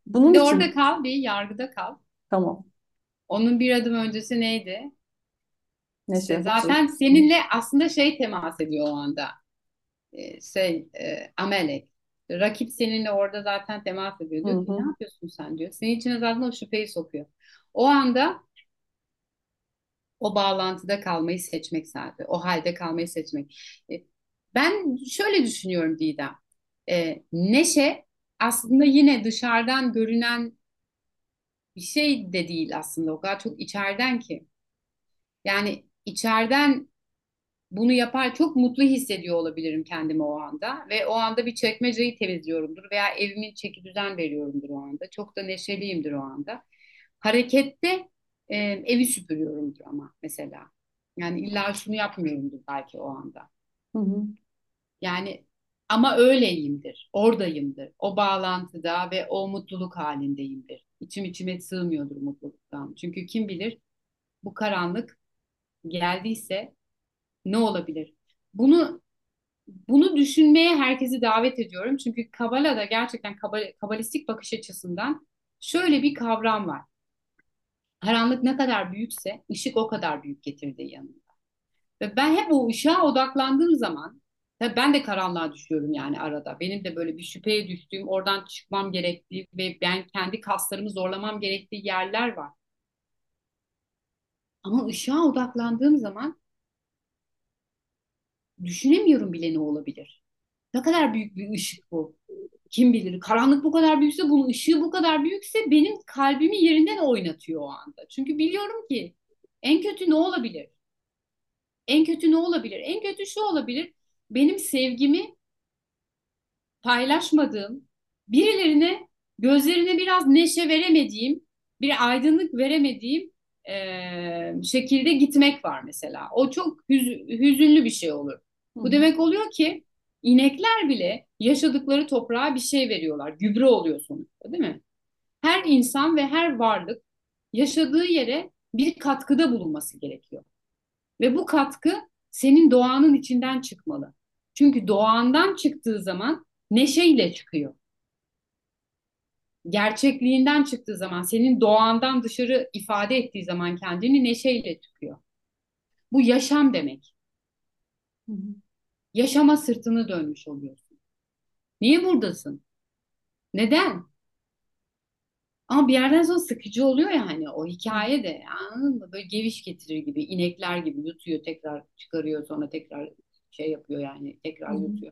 Bunun bir için... orada kal bir yargıda kal. Tamam. Onun bir adım öncesi neydi? Neşe. İşte zaten seninle aslında şey temas ediyor o anda. Ee, şey e, amelek. Rakip seninle orada zaten temas ediyor. Diyor ki ne yapıyorsun sen diyor. Senin içine zaten o şüpheyi sokuyor. O anda o bağlantıda kalmayı seçmek zaten. O halde kalmayı seçmek. E, ben şöyle düşünüyorum Didem. E, neşe aslında yine dışarıdan görünen bir şey de değil aslında. O kadar çok içeriden ki. Yani içeriden bunu yapar çok mutlu hissediyor olabilirim kendimi o anda ve o anda bir çekmeceyi temizliyorumdur veya evimin çeki düzen veriyorumdur o anda. Çok da neşeliyimdir o anda. Harekette e, evi süpürüyorumdur ama mesela. Yani illa şunu yapmıyorumdur belki o anda. Hı hı. Yani ama öyleyimdir, oradayımdır. O bağlantıda ve o mutluluk halindeyimdir. İçim içime sığmıyordur mutluluktan. Çünkü kim bilir bu karanlık geldiyse ne olabilir? Bunu bunu düşünmeye herkesi davet ediyorum. Çünkü Kabala'da gerçekten kabal, kabalistik bakış açısından şöyle bir kavram var. Karanlık ne kadar büyükse ışık o kadar büyük getirdiği yanında. Ve ben hep o ışığa odaklandığım zaman tabii ben de karanlığa düşüyorum yani arada. Benim de böyle bir şüpheye düştüğüm, oradan çıkmam gerektiği ve ben kendi kaslarımı zorlamam gerektiği yerler var. Ama ışığa odaklandığım zaman düşünemiyorum bile ne olabilir. Ne kadar büyük bir ışık bu. kim bilir karanlık bu kadar büyükse bunun ışığı bu kadar büyükse benim kalbimi yerinden oynatıyor o anda. Çünkü biliyorum ki en kötü ne olabilir? En kötü ne olabilir? En kötü şu olabilir. Benim sevgimi paylaşmadığım, birilerine gözlerine biraz neşe veremediğim, bir aydınlık veremediğim e, şekilde gitmek var mesela. O çok hüz- hüzünlü bir şey olur. Bu demek oluyor ki inekler bile yaşadıkları toprağa bir şey veriyorlar. Gübre oluyor sonuçta değil mi? Her insan ve her varlık yaşadığı yere bir katkıda bulunması gerekiyor. Ve bu katkı senin doğanın içinden çıkmalı. Çünkü doğandan çıktığı zaman neşeyle çıkıyor. Gerçekliğinden çıktığı zaman, senin doğandan dışarı ifade ettiği zaman kendini neşeyle çıkıyor. Bu yaşam demek. Yaşama sırtını dönmüş oluyorsun. Niye buradasın? Neden? Ama bir yerden sonra sıkıcı oluyor ya hani o hikaye de anladın mı? Böyle geviş getirir gibi, inekler gibi yutuyor tekrar çıkarıyor sonra tekrar şey yapıyor yani tekrar yutuyor.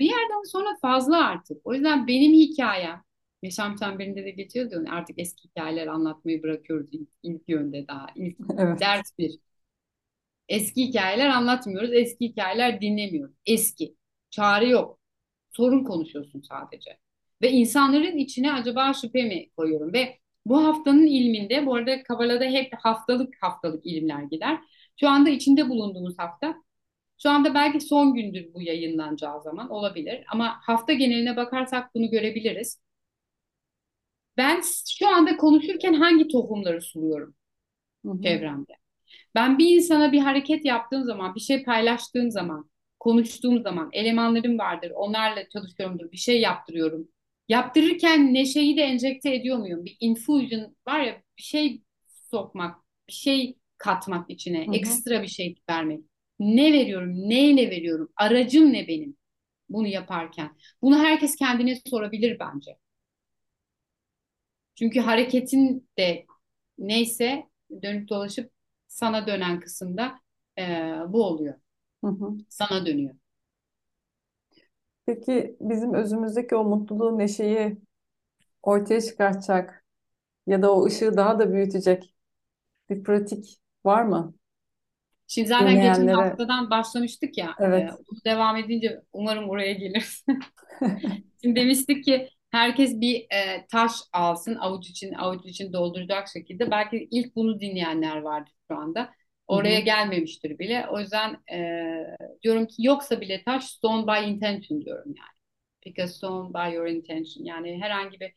Bir yerden sonra fazla artık. O yüzden benim hikayem Yaşam Çemberi'nde de geçiyordu. Yani artık eski hikayeler anlatmayı bırakıyoruz ilk, ilk yönde daha. ilk Evet. ders bir. Eski hikayeler anlatmıyoruz. Eski hikayeler dinlemiyoruz. Eski. Çağrı yok. Sorun konuşuyorsun sadece. Ve insanların içine acaba şüphe mi koyuyorum? Ve bu haftanın ilminde, bu arada Kabala'da hep haftalık haftalık ilimler gider. Şu anda içinde bulunduğumuz hafta, şu anda belki son gündür bu yayınlanacağı zaman olabilir. Ama hafta geneline bakarsak bunu görebiliriz. Ben şu anda konuşurken hangi tohumları suluyorum Hı hı. çevremde? Ben bir insana bir hareket yaptığım zaman, bir şey paylaştığım zaman, konuştuğum zaman, elemanlarım vardır, onlarla çalışıyorumdur, bir şey yaptırıyorum. Yaptırırken neşeyi de enjekte ediyor muyum? Bir infusion var ya, bir şey sokmak, bir şey katmak içine, Hı hı. ekstra bir şey vermek. Ne veriyorum, neyle veriyorum, aracım ne benim bunu yaparken? Bunu herkes kendine sorabilir bence. Çünkü hareketin de neyse dönüp dolaşıp sana dönen kısımda e, bu oluyor. Hı hı. Sana dönüyor. Peki bizim özümüzdeki o mutluluğu, neşeyi ortaya çıkartacak ya da o ışığı daha da büyütecek bir pratik var mı? Şimdi zaten geçen Dinleyenlere haftadan başlamıştık ya. e, evet. bunu devam edince umarım oraya gelir. Şimdi demiştik ki herkes bir e, taş alsın avuç için avuç için dolduracak şekilde. Belki ilk bunu dinleyenler vardır şu anda. Oraya hı. gelmemiştir bile. O yüzden e, diyorum ki yoksa bile taş stone by intention diyorum yani. Pick a stone by your intention. Yani herhangi bir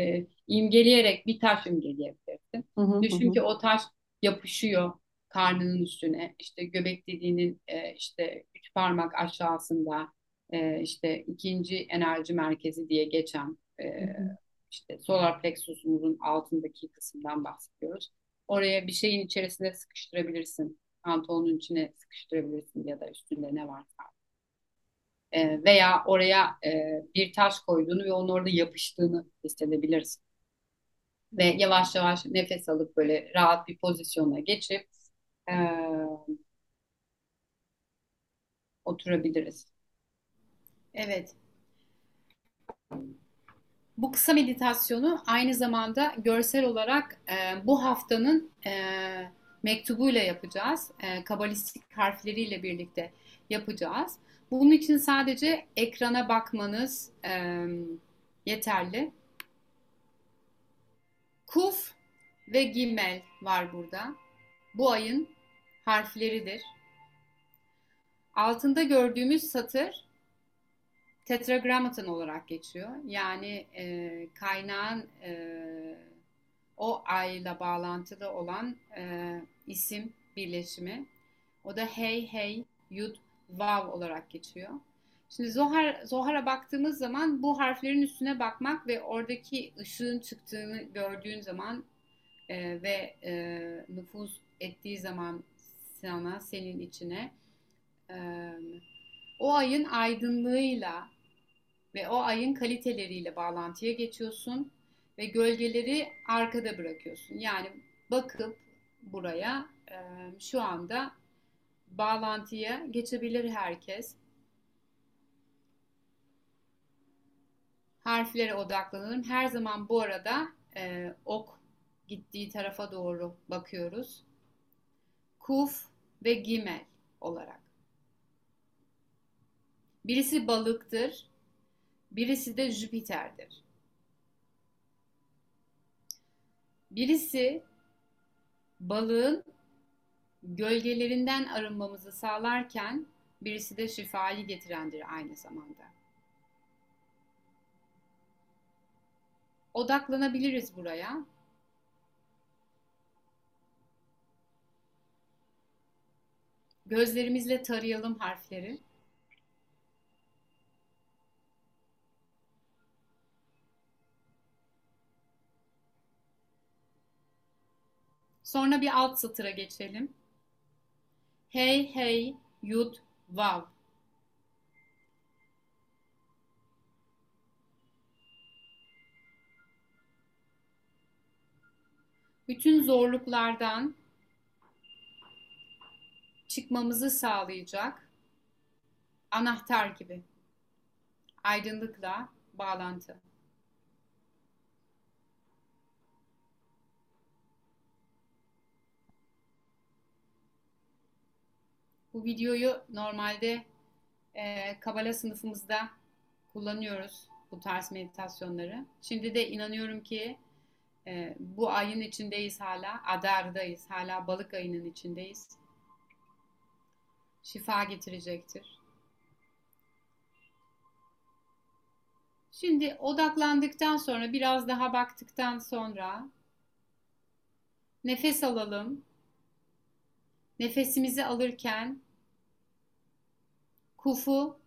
e, imgeleyerek bir taş imgeleyebilirsin. Hı hı hı Düşün hı. ki o taş yapışıyor karnının üstüne. İşte göbek deliğinin e, işte üç parmak aşağısında e, işte ikinci enerji merkezi diye geçen e, işte solar plexusumuzun altındaki kısımdan bahsediyoruz. Oraya bir şeyin içerisine sıkıştırabilirsin. Pantolonun içine sıkıştırabilirsin ya da üstünde ne varsa. E, veya oraya e, bir taş koyduğunu ve onun orada yapıştığını hissedebilirsin. Ve yavaş yavaş nefes alıp böyle rahat bir pozisyona geçip e, oturabiliriz. Evet. Bu kısa meditasyonu aynı zamanda görsel olarak e, bu haftanın e, mektubuyla yapacağız. E, kabalistik harfleriyle birlikte yapacağız. Bunun için sadece ekrana bakmanız e, yeterli. Kuf ve Gimel var burada. Bu ayın harfleridir. Altında gördüğümüz satır tetragrammaton olarak geçiyor. Yani e, kaynağın e, o ayla bağlantılı olan e, isim birleşimi. O da hey, hey, yud, vav olarak geçiyor. Şimdi Zohar, Zohar'a baktığımız zaman bu harflerin üstüne bakmak ve oradaki ışığın çıktığını gördüğün zaman e, ve e, nüfuz ettiği zaman sana, senin içine o ayın aydınlığıyla ve o ayın kaliteleriyle bağlantıya geçiyorsun ve gölgeleri arkada bırakıyorsun. Yani bakıp buraya şu anda bağlantıya geçebilir herkes. harflere odaklanalım. Her zaman bu arada e, ok gittiği tarafa doğru bakıyoruz. Kuf ve Gimel olarak. Birisi balıktır, birisi de Jüpiter'dir. Birisi balığın gölgelerinden arınmamızı sağlarken birisi de şifayı getirendir aynı zamanda. Odaklanabiliriz buraya. Gözlerimizle tarayalım harfleri. Sonra bir alt satıra geçelim. Hey hey yud vav. Bütün zorluklardan çıkmamızı sağlayacak anahtar gibi. Aydınlıkla bağlantı. Bu videoyu normalde e, Kabala sınıfımızda kullanıyoruz bu tarz meditasyonları. Şimdi de inanıyorum ki e, bu ayın içindeyiz hala, Adar'dayız, hala balık ayının içindeyiz. Şifa getirecektir. Şimdi odaklandıktan sonra, biraz daha baktıktan sonra nefes alalım. Nefesimizi alırken kufu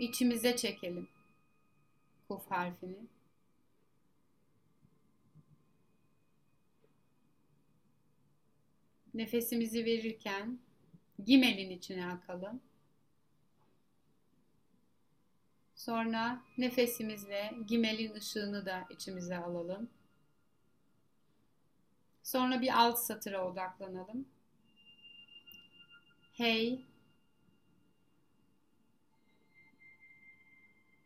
içimize çekelim. Kuf harfini. Nefesimizi verirken gimelin içine akalım. Sonra nefesimizle gimelin ışığını da içimize alalım. Sonra bir alt satıra odaklanalım. Hey.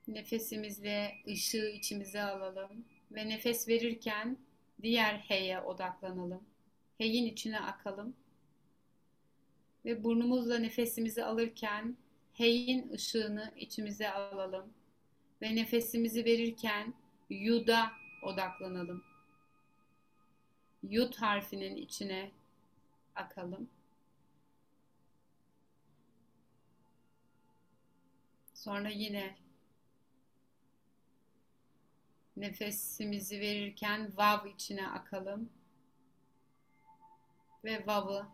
Nefesimizle ışığı içimize alalım ve nefes verirken diğer hey'e odaklanalım. Hey'in içine akalım. Ve burnumuzla nefesimizi alırken hey'in ışığını içimize alalım. Ve nefesimizi verirken yuda odaklanalım. Yut harfinin içine akalım. Sonra yine nefesimizi verirken vav içine akalım ve vav'ı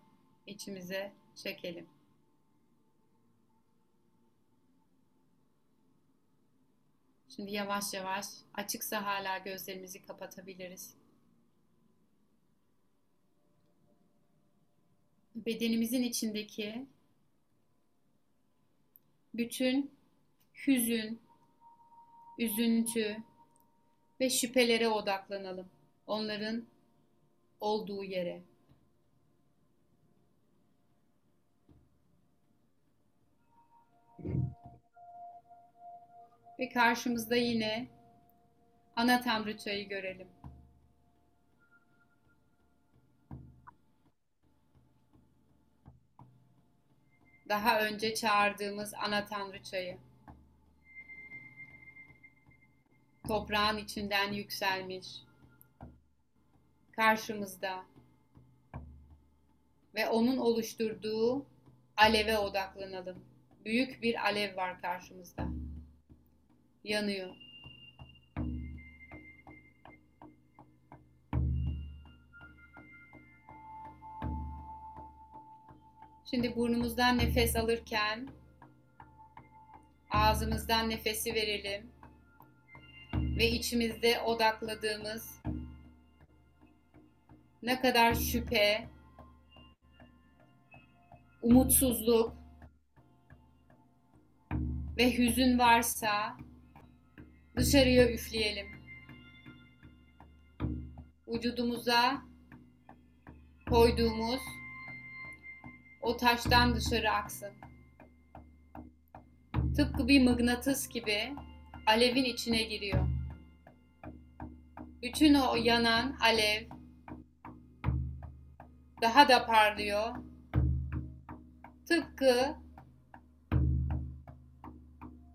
içimize çekelim. Şimdi yavaş yavaş açıksa hala gözlerimizi kapatabiliriz. Bedenimizin içindeki bütün hüzün, üzüntü ve şüphelere odaklanalım. Onların olduğu yere. Ve karşımızda yine ana tanrıçayı görelim. Daha önce çağırdığımız ana tanrıçayı. Toprağın içinden yükselmiş. Karşımızda. Ve onun oluşturduğu aleve odaklanalım. Büyük bir alev var karşımızda yanıyor. Şimdi burnumuzdan nefes alırken ağzımızdan nefesi verelim ve içimizde odakladığımız ne kadar şüphe, umutsuzluk ve hüzün varsa Dışarıya üfleyelim. Vücudumuza koyduğumuz o taştan dışarı aksın. Tıpkı bir mıknatıs gibi alevin içine giriyor. Bütün o yanan alev daha da parlıyor. Tıpkı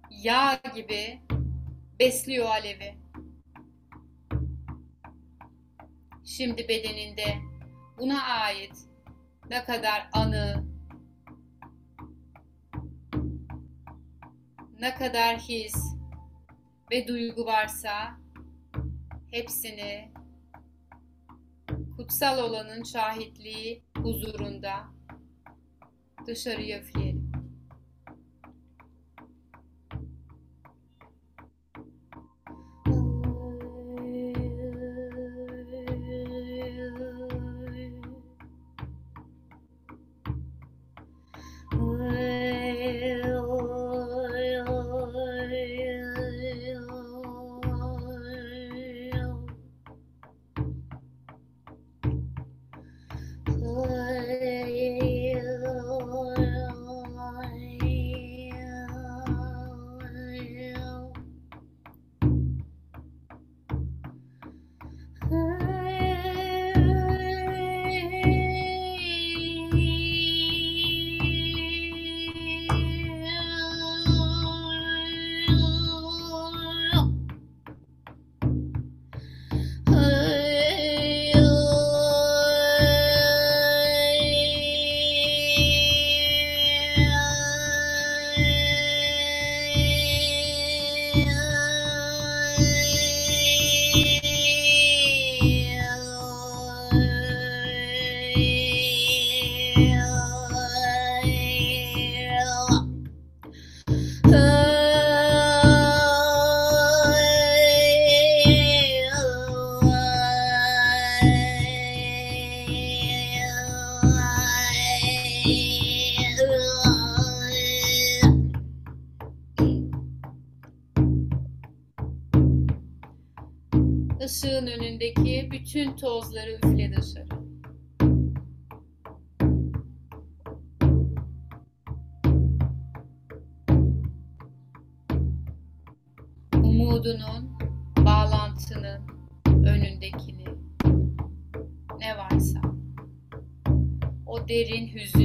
yağ gibi besliyor alevi. Şimdi bedeninde buna ait ne kadar anı, ne kadar his ve duygu varsa hepsini kutsal olanın şahitliği huzurunda dışarıya üfleyelim. Bütün tozları üfle dışarı. Umudunun, bağlantının önündekini ne varsa o derin hüzünü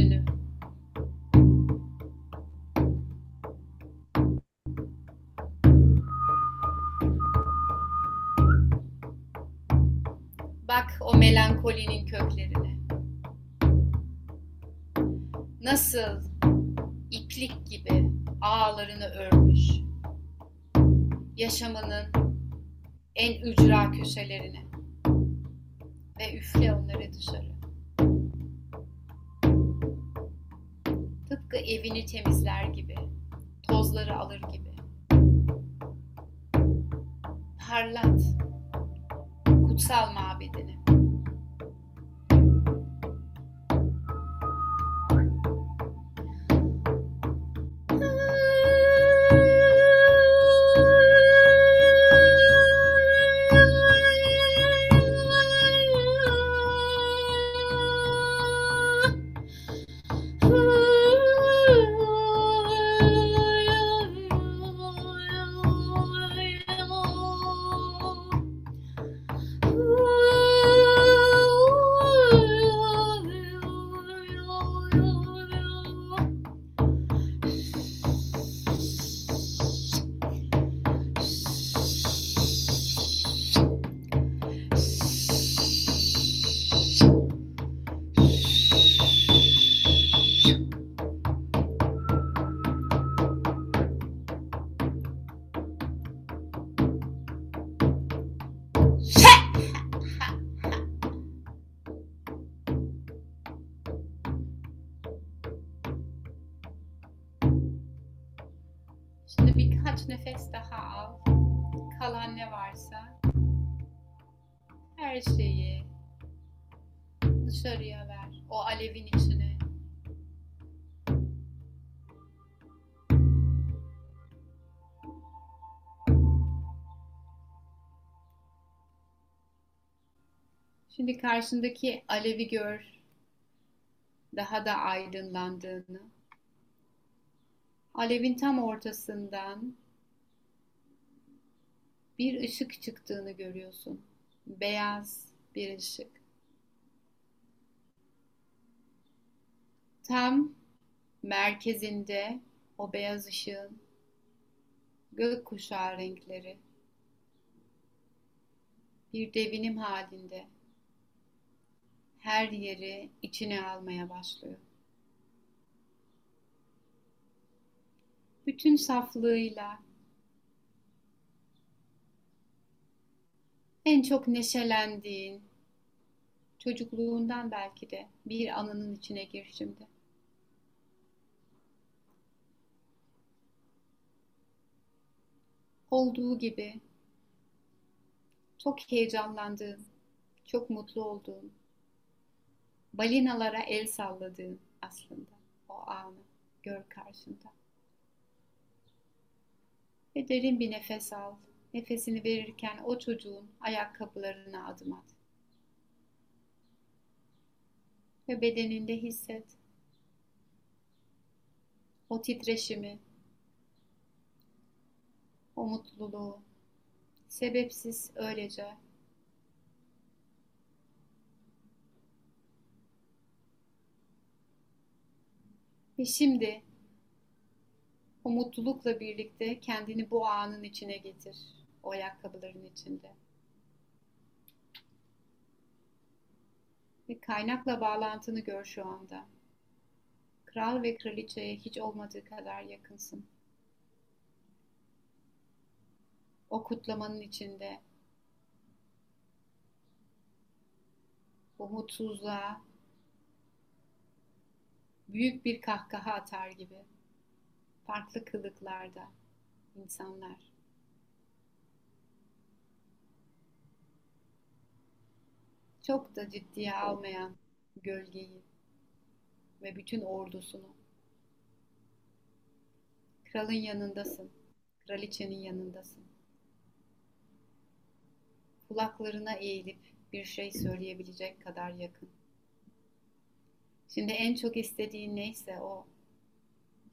Yaşamının en ücra köşelerine. Ve üfle onları dışarı. Tıpkı evini temizler gibi, tozları alır gibi. Parlat kutsal mabedini. Şimdi karşındaki alevi gör. Daha da aydınlandığını. Alevin tam ortasından bir ışık çıktığını görüyorsun. Beyaz bir ışık. Tam merkezinde o beyaz ışığın gökkuşağı renkleri bir devinim halinde her yeri içine almaya başlıyor. Bütün saflığıyla en çok neşelendiğin çocukluğundan belki de bir anının içine gir şimdi. Olduğu gibi çok heyecanlandığın, çok mutlu olduğun, balinalara el salladığın aslında o anı gör karşında. Ve derin bir nefes al. Nefesini verirken o çocuğun ayakkabılarına adım at. Ve bedeninde hisset. O titreşimi, o mutluluğu, sebepsiz öylece Ve şimdi o mutlulukla birlikte kendini bu anın içine getir. O ayakkabıların içinde. Ve kaynakla bağlantını gör şu anda. Kral ve kraliçeye hiç olmadığı kadar yakınsın. O kutlamanın içinde. O büyük bir kahkaha atar gibi farklı kılıklarda insanlar. Çok da ciddiye almayan gölgeyi ve bütün ordusunu. Kralın yanındasın, kraliçenin yanındasın. Kulaklarına eğilip bir şey söyleyebilecek kadar yakın. Şimdi en çok istediğin neyse o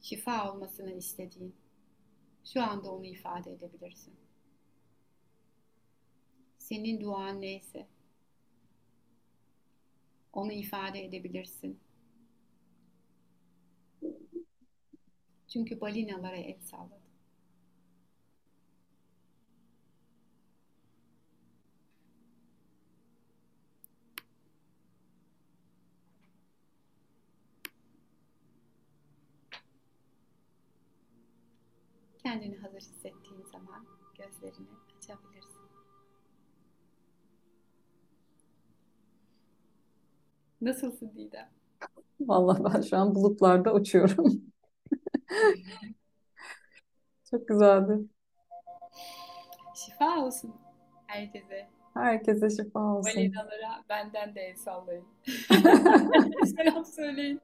şifa olmasını istediğin şu anda onu ifade edebilirsin. Senin duan neyse onu ifade edebilirsin. Çünkü balinalara el salladı. Kendini hazır hissettiğin zaman gözlerini açabilirsin. Nasılsın Didem? Vallahi ben şu an bulutlarda uçuyorum. Çok güzeldi. Şifa olsun herkese. Herkese şifa olsun. Balinalara benden de el sallayın. Selam söyleyin.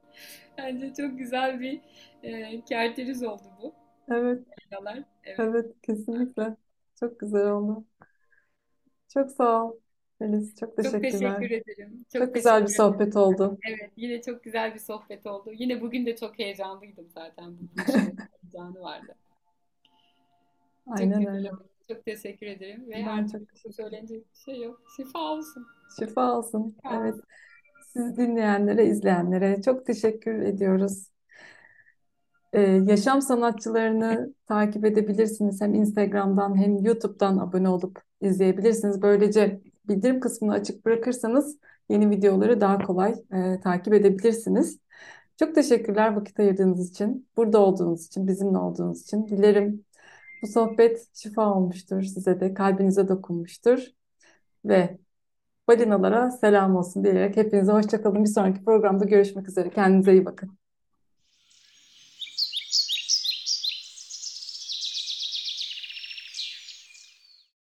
Bence çok güzel bir e, kerteriz oldu bu. Evet. Evet. evet kesinlikle. Çok güzel oldu. Çok sağ ol Filiz. Çok Çok teşekkürler. teşekkür ederim. Çok Çok güzel bir teşekkür ederim. sohbet oldu. Evet, yine çok güzel bir sohbet oldu. Yine bugün de çok heyecanlıydım zaten. Bu buluşmanın heyecanı vardı. Çok Aynen güzel öyle. oldu. Çok teşekkür ederim. Ve Ben artık çok bu söylenecek bir şey yok. Şifa olsun. Şifa olsun. Şifa Evet. olsun. Siz dinleyenlere, izleyenlere çok teşekkür ediyoruz. Ee, yaşam sanatçılarını takip edebilirsiniz. Hem Instagram'dan hem YouTube'dan abone olup izleyebilirsiniz. Böylece bildirim kısmını açık bırakırsanız yeni videoları daha kolay e, takip edebilirsiniz. Çok teşekkürler vakit ayırdığınız için, burada olduğunuz için, bizimle olduğunuz için. Dilerim bu sohbet şifa olmuştur size de, kalbinize dokunmuştur ve balinalara selam olsun diyerek hepinize hoşça kalın. Bir sonraki programda görüşmek üzere. Kendinize iyi bakın.